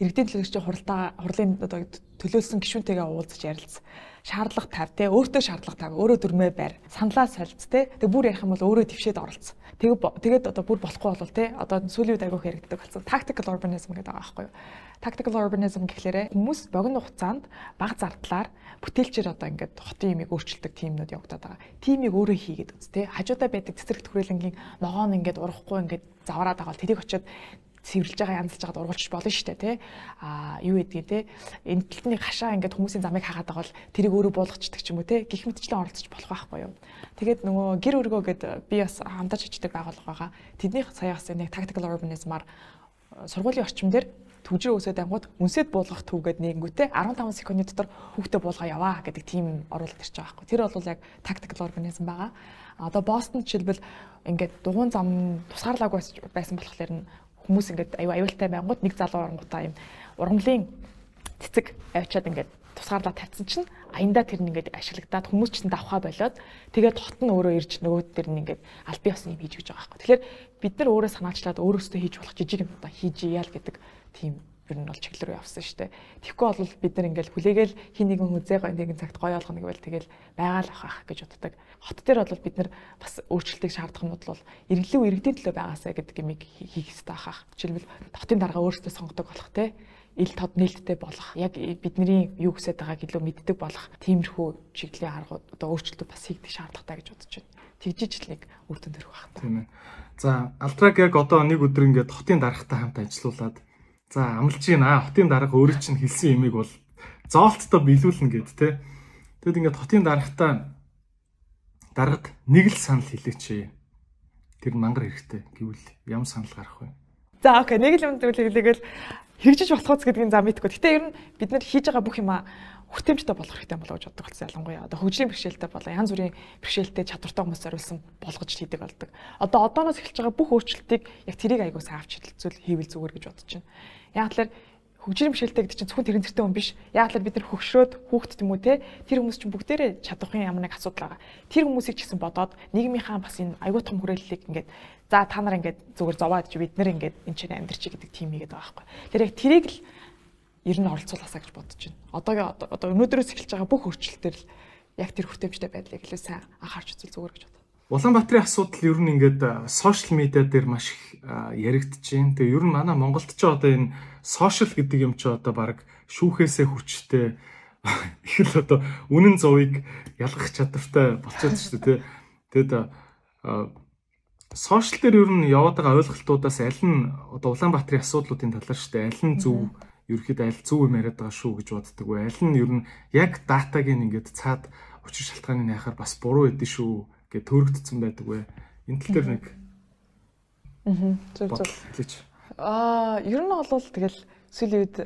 иргэдийн төлөөлөгчийн хуралдаа хурлын төлөөлсөн гишүүнтэйгээ уулзаж ярилцсан. Шаардлага тав те өөртөө шаардлага тав өөрөө дөрмөө байр саналаа солилцсон те тэг бүр ярих юм бол өөрөө твшээд оролцсон. Тэг тэгээд одоо бүр болохгүй бол те одоо сүүлийн үед айгүйх яригддаг болсон. Tactical urbanism гэдэг байгаа байхгүй юу? Tactical urbanism гэхлээрэ хүмүүс богино хугацаанд бага зардлаар бүтээлчээр одоо ингээд хотын имийг өөрчилдөг тиймнүүд явагдаад байгаа. Тимийг өөрөө хийгээд үз тэ. Хажуудаа байдаг цэцэрлэгт хүрээлэнгийн ногоо нь ингээд урахгүй ингээд завраад байгаа бол тэрийг очиод цэвэрлж байгаа янзлж байгаад ургуулчих болно шүү дээ тий. Аа юу гэдгийг тий. Энэ талтны хашаа ингээд хүмүүсийн замыг хагаад байгаа бол тэрийг өөрөө буулгачдаг ч юм уу тий. Гэх мэтчлэн оролцож болох байхгүй юу. Тэгээд нөгөө гэр өргөө гэд би бас хамтарч ичдэг байгууллага байгаа. Тэднийх сая бас нэг tactical urbanism-аар э, сургуулийн орчим дээр түвжир өсөд ангууд үнсэд буулгах төвгээд нэгэнгүүтээ 15 секундын дотор хүүхдээ буулгаа яваа гэдэг тийм оруулалт ирж байгаа байхгүй. Тэр бол яг tactical organism байгаа. Одоо Бостон жишээлбэл ингээд дугуун зам тусгаарлаагүй байсан болохоор нь хүмүүс ингээд аюу аюултай байнгут нэг залуу орангуудаа юм ургамлын цэцэг авчиад ингээд тусгаарлаа тавьсан чинь аяндаа тэр нь ингээд ашиглагдаад хүмүүс чинь давхаа болоод тэгээд хот нь өөрөө ирж нөгөө дээр нь ингээд аль бие усны хийж гэж байгаа байхгүй. Тэгэхээр бид нар өөрөө санаачлаад өөрөөсөө хийж болох жижиг юм одоо хийж яал гэдэг тийм ер нь бол чиглэл рүү явсан шүү дээ. Тэгэхгүй бол бид нар ингээл хүлээгээл хин нэгэн хүзээ гой нэгэн цагт гоё болгоно гэвэл тэгэл байгаа л авах гэж боддог. Хот дээр бол бид нар бас өөрчлөлтийг шаардах юмуд бол иргэлүү иргэдийн төлөө байгаасаа гэдэг юмыг хийх хэрэгтэй ахах. Жишээлбэл хотын дарга өөрсдөө сонгодог болох те ил тод нээлттэй болох яг бидний юу гэсэд байгааг илүү мэддэг болох тиймэрхүү чиглэлийн аргууд одоо өөрчлөлтүүд бас хийгдэх шаардлагатай гэж бодож байна. Тэгжиж л нэг үр дүн төрөх байх та. Тийм ээ. За Алтраг яг одоо нэг өдөр ингээд хотын даргатай хамт ажилуулад За амлж гинэ хотын дарга өөрөө чинь хэлсэн ямиг бол зоолттой биелүүлнэ гэд те. Тэгэд ингээд хотын дарагтаа даргад нэг л санал хэлээч. Тэр мангар хэрэгтэй гэвэл ямар санал гарах вэ? За окей нэг л юм төлөвлөгөөл хэрэгжиж болохоос гэдгийг зам мэдгүй. Гэтэ ер нь бид нар хийж байгаа бүх юма хүртээмжтэй болох хэрэгтэй болоо гэж боддог болсон ялангуяа. Одоо хөгжлийн бэрхшээлтэй болоо янз бүрийн бэрхшээлтэй чадвартай хүмүүс зориулсан болгож хийдэг болдог. Одоо одооноос эхэлж байгаа бүх өөрчлөлтийг яг тэрийг аягуус авч хэлэлцүүл хийвэл зүгээр гэж бодож байна. Яг л хөгжлийн бишэлтэй гэдэг чинь зөвхөн тэрэн зэртэй хүн биш. Яг л бид нар хөгшрөөд хүүхэд юм уу те тэр хүмүүс чинь бүгдээрээ чадахын ямар нэг асуудал байгаа. Тэр хүмүүсийг ч гэсэн бодоод нийгмийнхаа бас энэ аюул том хүрээллийг ингээд за та нар ингээд зүгээр зовоод чи бид нар ингээд энэ чинь амьдрч гэдэг тийм ийгээд байгаа байхгүй. Тэр яг тэрийг л ер нь оролцуулахсаа гэж бодож байна. Одоогийн одоо өнөөдрөөс эхэлж байгаа бүх өөрчлөлтөөр л яг тэр хүртээмжтэй байдлыг илүү сайн анхаарч үзвэл зүгээр гэж бодож Улаанбаатарын асуудал ер нь ингээд сошиал медиа дээр маш их байна. Тэгээ ер нь манай Монголд ч одоо энэ сошиал гэдэг юм чи одоо баг шүүхээсээ хүчтэй их л одоо үнэн зовыг ялгах чадвартай болчиход шүү дээ. Тэгэд сошиал дээр ер нь яваад байгаа ойлголтуудаас аль нь одоо Улаанбаатарын асуудлуудын талаар шүү дээ. Аль нь зөв ерөөд аль зөв юм яриад байгаа шүү гэж боддог вэ? Аль нь ер нь яг датаг ингээд цаад учир шалтгааны яхаар бас буруу байдсан шүү гэж төрөгдсөн байдаг вэ? Энэ тал дээр нэг Аа зөв зөв. Аа ер нь бол тэгэл сүүлийн үед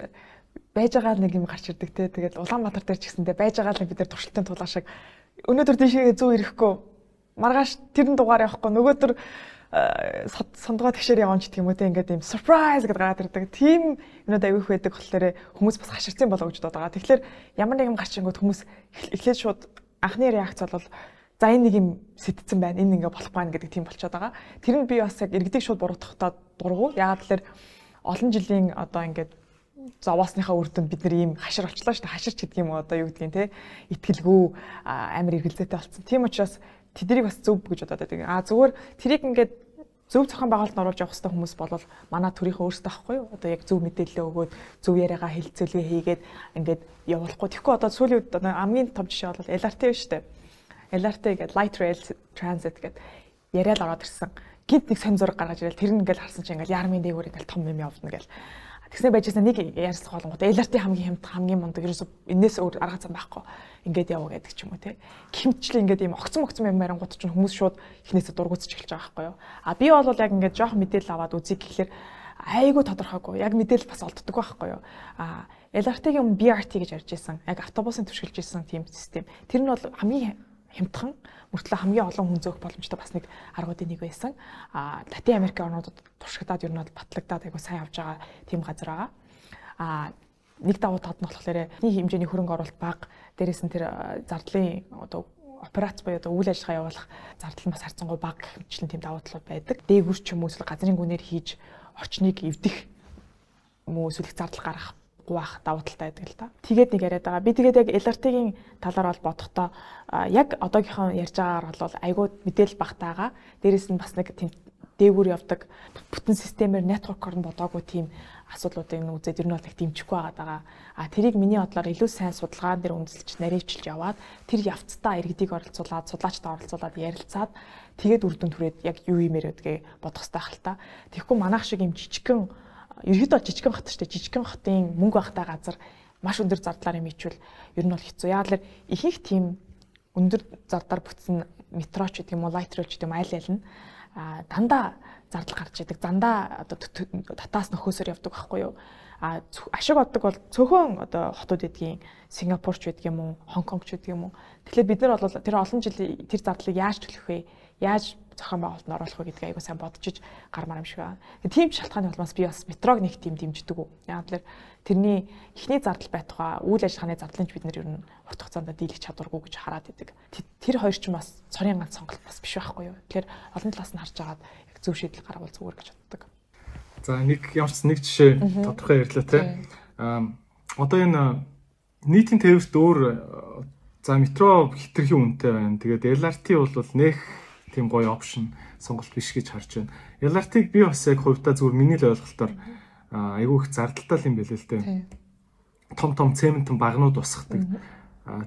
байж байгаа нэг юм гарч ирдэг те. Тэгэл Улаанбаатар дээр ч гэсэндээ байж байгаа л бид нар туршилтын тулаа шиг өнөөдөр тийшээ зүү ирэхгүй маргааш тэрэн дугаар явахгүй нөгөөдөр сондгоо тэгшээр явж гэх юм уу те ингээд юм surprise гэдээ гараад ирдэг. Тим юмуд аягүй их байдаг болохоор хүмүүс бас хаширцсан болоо гэж бодоод байгаа. Тэгэхээр ямар нэг юм гарч ирэнгүүт хүмүүс эхлээд шууд анхны реакц бол за энэ нэг юм сэтцэн байна. Энэ ингээ болохгүй байна гэдэг тийм болчиход байгаа. Тэр нь би бас яг иргэдэг шууд буруутгахтаа дургу. Яагаад тэлэр олон жилийн одоо ингээд зовоосныхаа үр дүнд бид нар ийм хашир олчлоо шүү дээ. Хаширч гэдэг юм уу одоо юу гэдгийг те итгэлгүй амар эргэлзээтэй болсон. Тийм учраас тэднийг бас зөв гэж бодоод байдаг. А зүгээр тэрийг ингээд зөв зохион байгуулалт оруулж явах хэрэгтэй хүмүүс бол манай төрийнхөө өөрсдөө авахгүй юу? Одоо яг зөв мэдээлэл өгөөд зөв яриагаа хэлцүүлгээ хийгээд ингээд явуулахгүй. Тэгэхгүй одоо сүүлийн үед хамгийн том жишээ бол LRT биш үү? LRT гэдэг Light Rail Transit гэдэг яриад ороод ирсэн. Гинт нэг сонь зураг гаргаж ирэл тэр нь ингээл харсан чинь ингээл ярмын дээгүүр ингээл том юм явна гэл. Тэгснэ байжсэн нэг ярьсан болгонгууд LRT хамгийн хямд хамгийн мундаг ерөөсө энэс өөр арга зам байхгүй. Ингээд яваа гэдэг ч юм уу те. Гимтчлээ ингээд ийм огцон огцон юм барингууд чинь хүмүүс шууд ихнээсээ дургуутж эхэлж байгаа байхгүй юу. А би бол яг ингээд жоох мэдээлэл аваад үзье гэхэлэр айгүй тодорхойгүй. Яг мэдээлэл бас олддог байхгүй юу. А LRT-гийн BRT гэж ярьж байсан. Яг автобусын түшгэлж исэн тийм систем. Тэр нь бол хамгийн хямдхан мөртлөө хамгийн олон хүн зөөх боломжтой бас нэг аргуудын нэг байсан. А Латин Америк орнуудад туршигдаад ер нь бол батлагдаад айгу сайн явж байгаа тийм газар байгаа. А нэг давуу тал нь болохоор нэг хэмжээний хөрөнгө оруулалт бага, дээрээс нь тэр зардлын одоо операц буюу одоо үйл ажиллагаа явуулах зардал нь бас харьцангуй бага хэмжлэн тийм давуу талууд байдаг. Дээгүр ч юм уу эсвэл газрын гүнээр хийж орчныг эвдэх уу эсвэл зардал гаргах гуйх давуу талтай байдаг л да. Тэгээд нэг яриад байгаа. Би тэгээд яг LRT-гийн талаар бол бодохдоо яг одоогийнхоо ярьж байгаагаар бол айгүй мэдээлэл багтаага. Дээрээс нь бас нэг тийм дээгүүр явдаг бүтэн системээр network-оор нь бодоогүй тийм асуудлуудыг нь үзээд ер нь бол их дэмжихгүй байгаа. А тэрийг миний бодлоор илүү сайн судалгаан дээр үндэслэж наривчилж яваад тэр явцдаа иргэдийг оролцуулаад судлаачтай оролцуулаад ярилцаад тэгээд үр дүн түрээд яг юу юм яриадгээ бодох хэрэгтэй хэл та. Тэгэхгүй манайх шиг юм жижигхэн ерөөдөө жижигхэн хат штэ жижигхэн хотын мөнгө багтаа газар маш өндөр зардлаар ичвэл ер нь бол хэцүү. Яг л ихэнх тийм өндөр зардлаар бүтсэн метро ч гэдэг юм уу, лайт рол ч гэдэг юм айл айл нь дандаа зардал гарч идэг. Дандаа одоо татаас нөхөөсөр явдаг байхгүй юу? А ашиг оддог бол цөөхөн одоо хотууд эдгийн Сингапур ч байдаг юм уу, Хонконг ч байдаг юм уу. Тэгэхээр бид нар бол тэр олон жил тэр зардлыг яаж төлөх вэ? Яаж зохион байгуулалт нь оруулах вэ гэдгийг айгуу сайн бодчих гармаар юм шиг байна. Тийм ч шалтгааны улмаас би бас метрог нэг тийм дэмждэг үү. Яг л тэрний эхний зардал байтугай үйл ажиллагааны зардлын бид нар ер нь урт хугацаанд дийлэх чадваргүй гэж хараад идэг. Тэр хоёр ч бас цорын ганц сонголт бас биш байхгүй юу. Тэгэхээр олон талаас нь харж агаад яг зөв шийдэл гаргавал зүгээр гэж боддог. За нэг ямарч нэг жишээ тодорхой ярьлаа те. Аа одоо энэ нийтийн тээвэрт өөр за метро хитрхи үнэтэй байна. Тэгээд LRT бол нэх тийм гоё опшн сонголт биш гэж харж байна. LRT-г би бас яг хувьдаа зүгээр миний л ойлголтоор айгүй их зардалтай юм билээ л дээ. Том том цементэн багнууд усгадаг.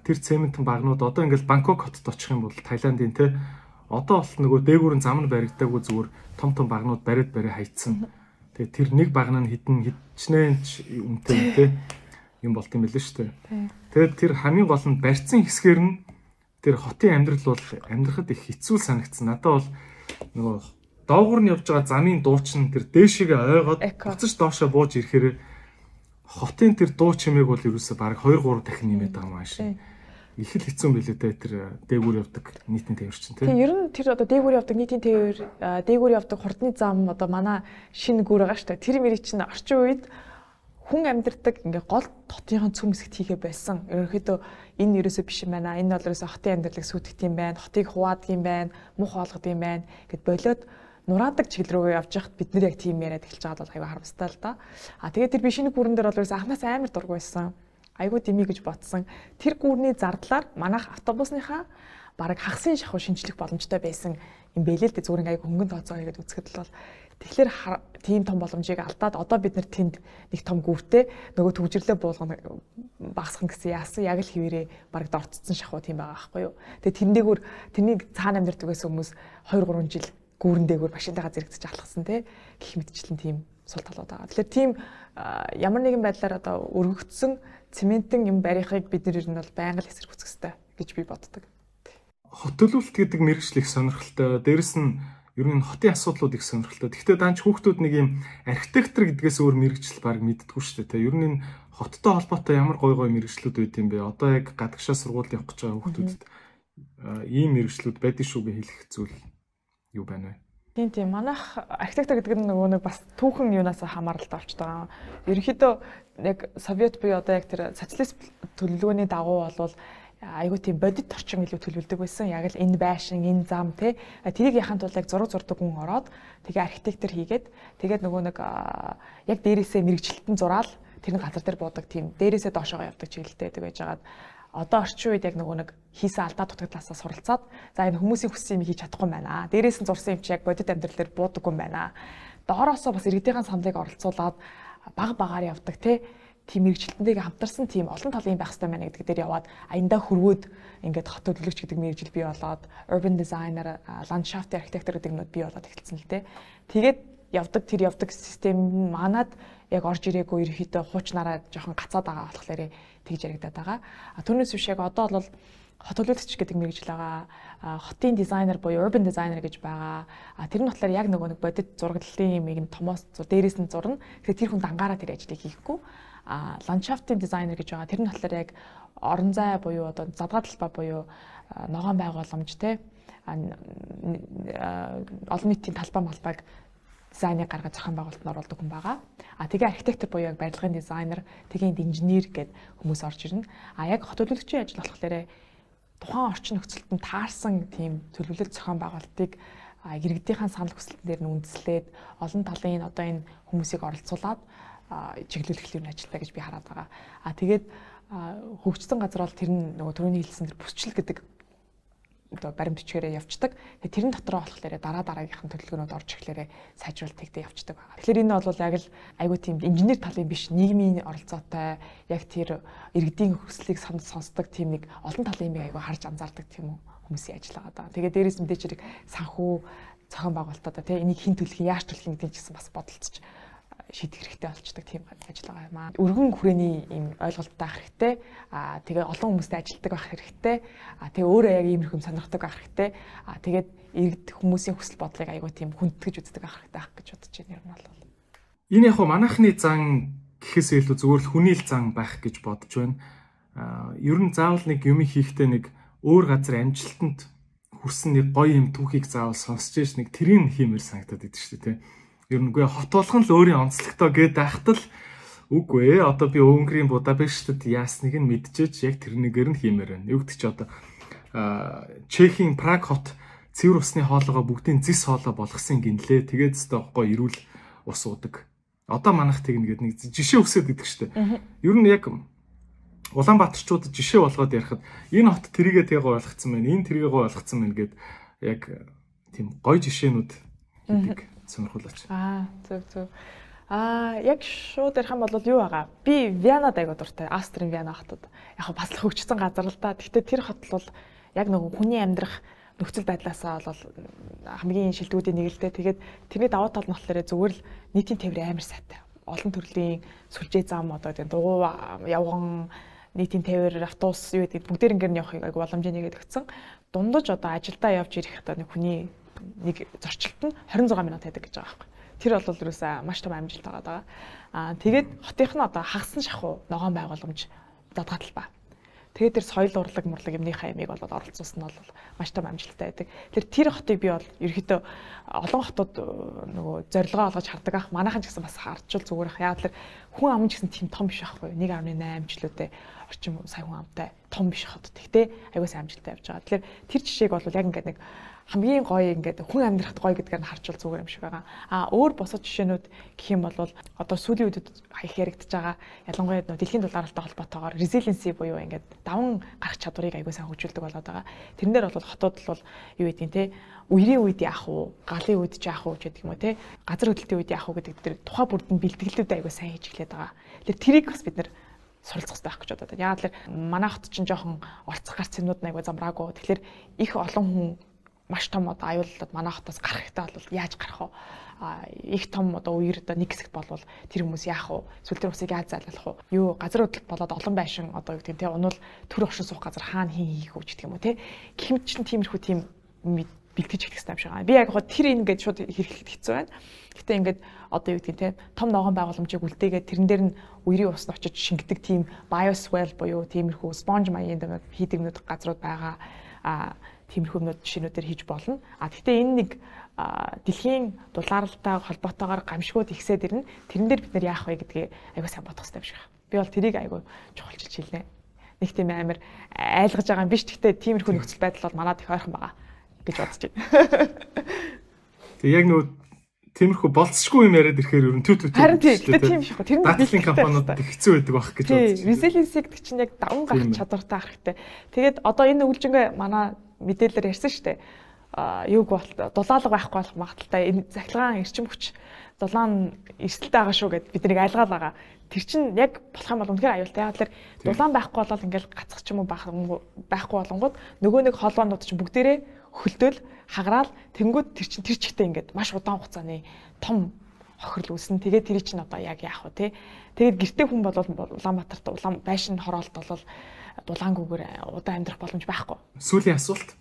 Тэр цементэн багнууд одоо ингээл Бангкок хотод очих юм бол Таиландын те одоо бол нөгөө дээгүүрэн зам нь баригдаагүй зүгээр том том багнууд бариад бариа хайцсан. Тэгээ тэр нэг багна нь хідэн хидчнээ үнэтэй те юм болт юм билээ шүү дээ. Тэгээд тэр хамгийн гол нь барьцсан хэсгээр нь тэр хотын амьдрал бол амьдрахад их хэцүү санагдсан. Надад бол нөгөө доогуур нь явж байгаа замын дуучин тэр дээшигээ ойгоод буцаж доошоо бууж ирэхээр хотын тэр дуу чимээг бол ерөөсө баг 2 3 дахин нэмээд байгаа юм ааш. Их л хэцүү байлээ те тэр дээгүүр явдаг нийтийн тээвэр чинь тийм. Ер нь тэр одоо дээгүүр явдаг нийтийн тээвэр дээгүүр явдаг хурдны зам одоо манай шинэ гүр байгаа шүү дээ. Тэр мэрийг чинь орчин үед хүн амьдардаг ингээ гол хотын цөм хэсэгт хийгээ байсан. Ерөнхийдөө энэ ерөөсөө биш юм байна. Энэ бол ерөөсөө хотын амьдралыг сүйтгэх юм байна. Хотыг хуваадаг юм байна. Мух хоолгодог юм байна. Гэт болоод нураадаг чиглэл рүү явж хахад бид нэр яг тийм яриад эхэлж байгаа бол аюу харамстай л да. А тэгээд тэр бишний гүрэн дээр бол ерөөсөө анханаас амар дург байсан. Айгуу дими гэж бодсон. Тэр гүрний зардлаар манайх автобусныхаа бараг хагсын шахуу шинжлэх боломжтой байсан юм бэлээ л дээ зүгээр айгуу хөнгөн тооцоо хийгээд үзэхэд л бол Тэгэхээр тийм том боломжийг алдаад одоо бид нар тэнд нэг том гүртэй нөгөө төгжрлээ буулгана багасгах гэсэн яасан яг л хിവэрээ баг дорцсон шахуу тийм байгаа байхгүй юу. Тэгээ тэрнийгүр тэрнийг цаана амьдэрдэг байсан хүмүүс 2 3 жил гүүрэндээгүр машинтайгаа зэрэгцэж алхсан те гих мэтчлэн тийм сул талууд байгаа. Тэгэхээр тийм ямар нэгэн байдлаар одоо өргөгдсөн цементэн юм барихыг бид ер нь бол байнга л эсрэг үсэх хэрэгтэй гэж би боддог. Хотөлүүлэлт гэдэг мэрэгчлэх сонирхолтой. Дээрэс нь ер нь хотын асуудлууд их сонирхолтой. Гэхдээ даанч хүүхдүүд нэг юм архитектор гэдгээс өөр мэрэгжил баг мэддэггүй шүү дээ. Ер нь энэ хоттой холбоотой ямар гой гой мэрэгчлүүд байд юм бэ? Одоо яг гадагшаа сургууль явах гэж байгаа хүүхдүүдэд ийм мэрэгчлүүд байдаг шүү гэж хэлэх зүйл юу байна вэ? Тийм тийм манайх архитектор гэдэг нь нөгөө нэг бас түүхэн юунаас хамааралтай болчиход байгаа. Ерөнхийдөө яг совет буюу одоо яг тэр социалист төлөвлөгөөний дагуу болвол айгуу тийм бодит орчин илүү төлөвлөдөг байсан. Яг л энэ байшин, энэ зам те. Тэрийг яхахын тулд яг зураг зурдаг хүн ороод тэгээ архитектор хийгээд тэгээд нөгөө нэг яг дээрээсээ мэрэгчлэлтэн зураал тэр газар дээр буудаг тийм дээрээсээ доошоо явдаг чиглэлтэй байдаг байж байгаад одоо орчин үед яг нөгөө нэг хийсэн алдаа дутагдлаасаа суралцаад за энэ хүмүүсийн хүссэн юм хийж чадахгүй юм байна. Дээрээс нь зурсан юм чи яг бодит амьдрал дээр буудаггүй юм байна. Доороосоо бас иргэдийн саналыг оролцуулаад баг багаар явдаг те тийм мэрэгчлэнтэйгээ хамтарсан тийм олон талын байх хэрэгтэй байна гэдэг дээр яваад аяндаа хөрвөөд ингээд хот төлөвлөгч гэдэг мэрэгжил бий болоод urban designer, landscape architecture гэдэг нүүд бий болоод эхэлсэн л те. Тэгээд явдаг тэр явдаг систем манад яг орж ирээгүй ерөөхдөө хуучнараа жоохон гацаад байгаа болохоор тэгж яригадаад байгаа. Түүнээс биш яг одоо бол хот төлөвлөгч гэдэг мэрэгжил байгаа. Хотын дизайнер буюу urban designer гэж байгаа. Тэр нь болохоор яг нөгөө нэг бодит зураглалын юм ийм томоос дээрээс нь зурна. Тэгэхээр тэр хүн дангаараа тэр ажлыг хийхгүй ландшафтын дизайнер гэж байгаа. Тэр нь болохоор яг орон зай буюу одоо задгаа талбай буюу ногоон байгууламж те олон нийтийн талбай малбайг дизайныг гаргаж зохион байгуулалтанд оруулдаг хүн байгаа. А тэгээ архитектор буюу яг барилгын дизайнер, тэгээ инженер гэд хүмүүс орж ирнэ. А яг хот төлөвлөгчийн ажил болохоор тухайн орчин нөхцөлтөнд таарсан тийм төлөвлөлт зохион байгуулалтыг иргэдийнхэн санал хүсэлтэн дээр нь үндэслээд олон талын одоо энэ хүмүүсийг оролцуулаад чиглүүлэх юм ажилтаа гэж би хараад байгаа. А тэгээд хөгжсөн газар бол тэр нь нөгөө түрүүний хэлсэн тэр бүсчил гэдэг одоо баримт бичгээрээ явцдаг. Тэгээ тэрэн дотроо болохоор дараа дараагийнхын төлөвлөгөөнүүд орж ирэхлээрээ сайжруулалт хийгдээ явцдаг байна. Тэгэхээр энэ бол яг л айгүй тийм инженер талын биш нийгмийн оролцоотой яг тэр иргэдийн хүслийг сонсдог тийм нэг олон талын юм айгүй харж анзаардаг тийм хүмүүсийн ажил байгаа даа. Тэгээ дээрээс мэдээч хэрэг санхүү зохион байгуулалтаа тий энийг хэн төлөх яаж төлөх гэдэг чинь бас бодолцож шийдэх хэрэгтэй болчдаг тийм ажил байгаа юм аа. Өргөн хүрээний ийм ойлголттой ах хэрэгтэй. Аа тэгээ олон хүмүүстэй ажилтдаг байх хэрэгтэй. Аа тэгээ өөрөө яг иймэрхүү сонирхдаг байх хэрэгтэй. Аа тэгээд иргэд хүмүүсийн хүсэл бодлыг айгүй тийм хүндэтгэж үздэг байх хэрэгтэй ах гэж бодож байна юм бол. Энэ яг манайхны зан гэхээс илүү зүгээр л хүний л зан байх гэж бодож байна. Аа ер нь заавал нэг юм хийхдээ нэг өөр газар амжилтанд хүрсэн нэг гоё юм түүхийг заавал сонсч ийш нэг тэрийг хиймээр санагдаад идэв шүү дээ Ер нь үгүй хот болгон л өөрийн онцлогтой гээд байхад л үгүй ээ одоо би Өнгөрийн Будапештад яасныг нь мэдчихэж яг тэрнийгээр нь хиймээр байна. Юу гэдэг чи одоо Чехийн Праг хот цэвэр усны хоолойгоо бүгдийн зис хоолой болгосон гинлээ. Тэгээд өстой гоо ирүүл ус уудаг. Одоо манах тэгнэ гэдэг нэг жишээ өсөд идэг штэ. Ер нь яг Улаанбаатарчууд жишээ болгоод ярихад энэ хот тэрийгээ тэгээ ойлгоцсон байна. Энэ тэрийгээ ойлгоцсон байна гэд яг тийм гоё жишээнүүд хийдэг сонирхуулаач. Аа зөв зөв. Аа яг шууд ярих юм бол юу байгаа? Би Вианад айгуу дуртай. Австрийн Виана хотод. Яг бас л хөгжсөн газар л да. Гэхдээ тэр хот бол яг нэг хүний амьдрах нөхцөл байдлаасаа бол хамгийн шилдэгүүдийн нэг л дээ. Тэгээд тэрний давуу тал нь болохоор зүгээр л нийтийн тээврийн амар сайтай. Олон төрлийн сүлжээ зам одоо тийм дугуй явган нийтийн тээвэр автобус юу гэдэг бүгдээр ингээд явахыг айгу боломжтой нэгээд өгсөн. Дундаж одоо ажилдаа явж ирэх одоо нэг хүний нэг зорчилт нь 26 минут байдаг гэж байгаа байхгүй. Тэр бол ерөөсөө маш том амжилт байгаа даа. Аа тэгээд хотынх нь одоо хагасан шахуу ногоон байгууламж задгаа талбай. Тэгээд тэр соёл урлаг мурлаг юмныхаа ямиг бол оролцуулсан нь бол маш том амжилттай байдаг. Тэр тэр хотыг би бол ерөөхдөө олон хотод э, нөгөө зорилгоо олгож хардаг ах. Манайхан ч гэсэн бас харчвал зүгээр ах. Яг л хүн ам ч гэсэн тийм том биш байхгүй. 1.8 жилүүтэй орчим сая хүн амтай том биш хот. Тэгтээ аягүй сайн амжилттай явж байгаа. Тэгэхээр тэр жишээг бол яг ингээд нэг хамгийн гоё ингээд хүн амьдрахад гоё гэдгээр нь харчвал зүгээр юм шиг байгаа. А өөр босод жишээнүүд гэх юм бол одоо сүүлийн үедэд их яригдж байгаа ялангуяа дэлхийн дулаалтай холбоотойгоор resiliency буюу ингээд даван гарах чадварыг аягүй сайн хөгжүүлдэг болоод байгаа. Тэрнээр бол хотод бол юу гэдэг те үерийн үед яах вэ? Галын үед ч яах вэ гэдэг юм уу те? Газар хөдлөлтийн үед яах вэ гэдэг дээр тухайн бүрдэнд бэлтгэлүүд аягүй сайн хийж эхлэх байгаа. Тэр тэрийг бас бид нэр суралцах хэрэгтэй байх гэж бодоод байна. Яг л манай хот чинь жоохон орцох гарц юмнууд айгүй замраагүй. Тэгэхээр их олон хүн маш том одоо аюуллаад манай хотоос гарах хэрэгтэй бол яаж гарах вэ? их том одоо үер одоо нэг хэсэгт болвол тэр хүмүүс яах вэ? Эсвэл тэр усыг яаж зайлуулах вэ? Юу газар хөдлөлт болоод олон байшин одоо юу гэдэг те унвал төр оршин суух газар хаана хийн хийх вэ гэдэг юм уу те? Гихмит чинь тиймэрхүү тийм бэлтгэж эхлэх юм шиг байна. Би яг хоо тэр ингээд шууд хэрэглэхэд хэцүү байна. Гэтэ ингээд одоо юу гэдэг те том ногоон байгууламжийг үлдээгээд тэрэн дээр нь үерийн усд очиж шингэдэг тийм bioswell буюу тиймэрхүү sponge маягийн хийдэг нүд газрууд байгаа. А тиймэрхүү жишээнүүдээр хийж болно. А гэхдээ энэ нэг дэлхийн дулаалтай холбоотойгоор гамшигуд ихсээд ирнэ. Тэрэн дээр бид нэр яах вэ гэдгийг аягүй сайн бодох хэрэгтэй юм шиг. Би бол тэрийг аягүй чухалчилж хэлнэ. Нэг тийм амар айлгаж байгаа юм биш. Гэхдээ тиймэрхүү нөхцөл байдал бол манад их ойрхон байгаа гэж бодож байна. Тэг яг нөгөө тиймэрхүү болцсохгүй юм яриад ирэхээр ер нь төв төв Харин тийм шүү. Тэр нь дадлын компаниуд хэцүү байдаг байх гэж бодож байна. Resilience гэдэг чинь яг даван гарах чадвартай хэрэгтэй. Тэгээд одоо энэ үйлжингээ манай мэдээлэлээр ярьсан шүү дээ. А юуг бол дулаалга байхгүй болох магадaltaй энэ захилгаан эрчим хүч дулаан эрсдэлтэй байгаа шүү гэд бид нэг айлгаал байгаа. Тэр чинь яг болох юм бол үнэхээр аюултай. Яг л дулаан байхгүй болол ингээл гацах ч юм уу байхгүй болонгууд нөгөө нэг холбоонууд чинь бүгдээрээ хөлдөөл хагараал тэнгууд тэр чин тэр чигтээ ингээд маш удаан хугацааны том хохирол үүснэ. Тэгээд тэр чинь одоо яг яах вэ те. Тэгээд гэрте хүн бол Улаанбаатарт улаан байшин хороолт бол дулаангүйгээр удаан амьдрах боломж байхгүй. Сүүлийн асуулт.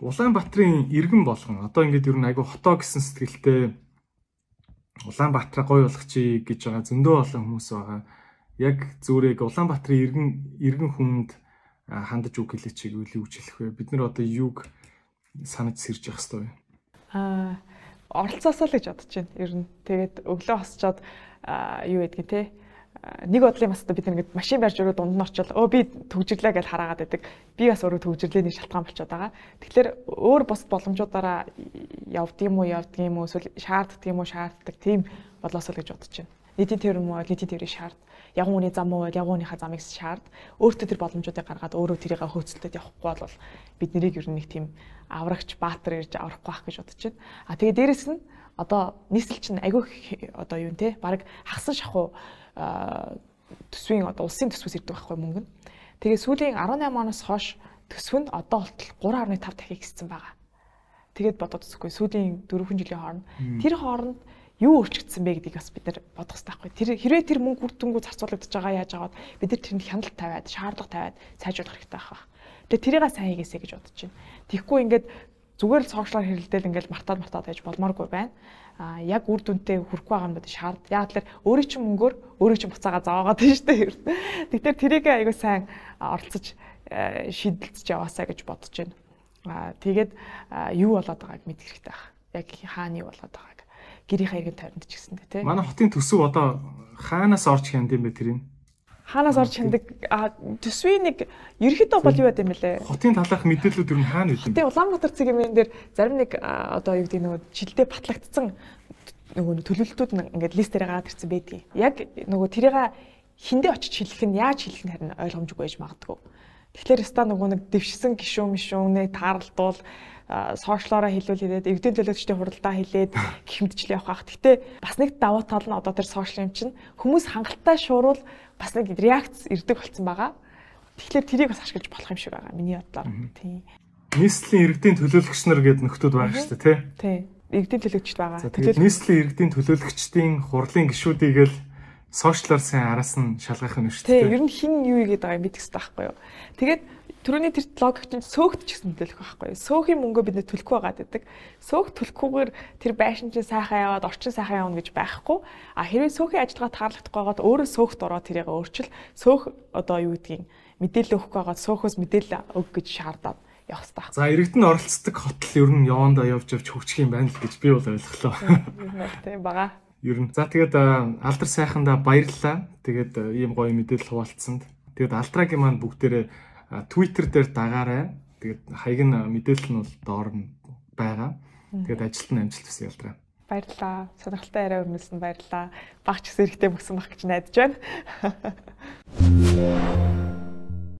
Улаанбаатарын иргэн болгон одоо ингээд ер нь айгу хотоо гэсэн сэтгэлтэй Улаанбаатараа гоё болгочихъя гэж байгаа зөндөө олон хүмүүс байгаа. Яг зүрэг Улаанбаатарын иргэн иргэн хүнд хандаж үг хэлээч гэвэл юу ч хэлэх вэ? Бид нар одоо юуг санаж сэрж явах хэрэгтэй вэ? Аа оролцоосоо л гэж бодож байна. Ер нь тэгээд өглөө хосчоод юу гэдгийг те нэг бодлын бас бид ингээд машин барьж өрөө дунд нь орчвол өө би төгжирлээ гэж хараагаад байдаг. Би бас өөрөө төгжирлээний шалтгаан болчиход байгаа. Тэгэхээр өөр бус боломжуудаараа явд юм уу явдаг юм уу эсвэл шаарддаг юм уу шаарддаг тийм болоосоо л гэж бодож байна. Нийтийн тээвэр юм уу нийтийн тээврийг шаард. Хүний зам уу ягуунийхаа замыг шаард. Өөртөө тэр боломжуудыг гаргаад өөрөө тэрийг хөөцөлдөд явахгүй бол бид нарыг ер нь нэг тийм аврагч баатар ирж аврахгүй байх гэж бодож байна. А тэгээ дээрэс нь одоо нийслэл чинь агүй одоо юу нэ баг хагсан шахуу төсвийн одоо улсын төсвөөс ирдэг байхгүй мөнгө нь. Тэгээ сүүлийн 18 оноос хойш төсөв нь одоо болтол 3.5 дахин ихссэн байгаа. Тэгээд бодоод үзэхгүй сүүлийн 4 жилийн хооронд тэр хооронд юу өөрчлөгдсөн бэ гэдгийг бас бид нар бодох хэрэгтэй байхгүй. Тэр хэрвээ тэр мөнгө үрдэнгүү зарцуулагдаж байгаа яаж агаад бид нар тэрэнд хяналт тавиад, шаардлага тавиад сайжруулах хэрэгтэй байх. Тэгээ тэрийгээ сайн хийгээсэй гэж бодож байна. Тэгэхгүй ингээд зүгээр л цогцлоор хэрэлдээл ингээд мартаад мартаад байж болмооргүй байна а яг үр дүнтэй хүрэхгүй байгаа юм бодож шаард. Яг л өөрийн чинь мөнгөөр өөрийн чинь буцаага зовоогоод байна шүү дээ. Тэгэхээр тэрийг айгүй сайн оролцож шийдэлцэж яваасаа гэж бодож байна. А тэгээд юу болоод байгааг мэдэх хэрэгтэй байна. Яг хааны болоод байгааг. Гэрийнхаа иргэн тойронд ч гэсэн тий. Манай хотын төсөв одоо хаанаас орж хянд юм бэ тэрийг? Хаанаас орж хяндаг төсвийн нэг ерөөхдөө бол юу байд юм бэлээ. Хотын талаарх мэдээллүүд ер нь хаана үү? Тэгээ Улаанбаатар цэгийн дээр зарим нэг одоо юу гэдэг нөгөө жилдээ батлагдсан нөгөө төлөвлөлтүүд ингээд листээр гараад ирсэн байдгийг. Яг нөгөө тэрийг хиндэ очиж хэлэх нь яаж хэлэх нь харин ойлгомжгүй байж магадгүй. Тэгэхээр ста нөгөө нэг дэвшсэн гişүүн мишүүнээ таарлдуул сошиалороо хэлүүл хэлээд эрдэнэ төлөөлөгчтэй хуралдаа хэлээд гихмдчлээ явах. Гэхдээ бас нэг давуу тал нь одоо тэр сошиал юм чинь хүмүүс хангалттай шуурвал бас нэг реакц ирдэг болсон байгаа. Тэгэхээр тэрийг бас ашиглаж болох юм шиг байгаа. Миний бодлоор. Тийм. Нийслэлийн иргэдийн төлөөлөгч нар гэдэг нөхдүүд байгаа шүү дээ, тий? Тий. Иргэдийн төлөөлөгчд байгаа. Нийслэлийн иргэдийн төлөөлөгчдийн хурлын гишүүдийг л сошиалар сайн араас нь шалгах нь шүү дээ. Тий, ер нь хин юу игээд байгааг мэдэх хэрэгтэй байхгүй юу? Тэгээд Төрөний тэр логик чинь сөөгт ч гэсэн төлөх байхгүй. Сөөхийн мөнгөө бид нэ төлөхгүй байгаад байдаг. Сөөгт төлөхгүйгээр тэр байшин чинь сайхан яваад орчин сайхан явна гэж байхгүй. А хэрвээ сөөхийн ажиллагаа таарлагдахгүй байгаад өөрөө сөөгт ороод тэрийг өөрчил сөөх одоо юу гэдгийг мэдээлэл өгөхгүй байгаад сөөхөөс мэдээлэл өг гэж шаардаад явах хэрэгтэй. За иргэдэн оролцдог хотл ер нь явандаа явж явж хөгжих юм байна л гэж би бол ойлголоо. Тийм бага. Ер нь за тэгээд алдар сайхандаа баярлалаа. Тэгээд ийм гоё мэдээлэл хуваалцсанд. Тэгээд алдрагийн маань бүгдээрээ Twitter дээр дагаарай. Тэгээд хаяг нь мэдээлэл нь бол доор нь байгаа. Тэгээд ажилт нь амжилт хүсье ялдраа. Баярлалаа. Сонирхолтой яриа өрнөсөн баярлалаа. Багч хэсэг хэрэгтэй мөсөн баг гэж найдаж байна.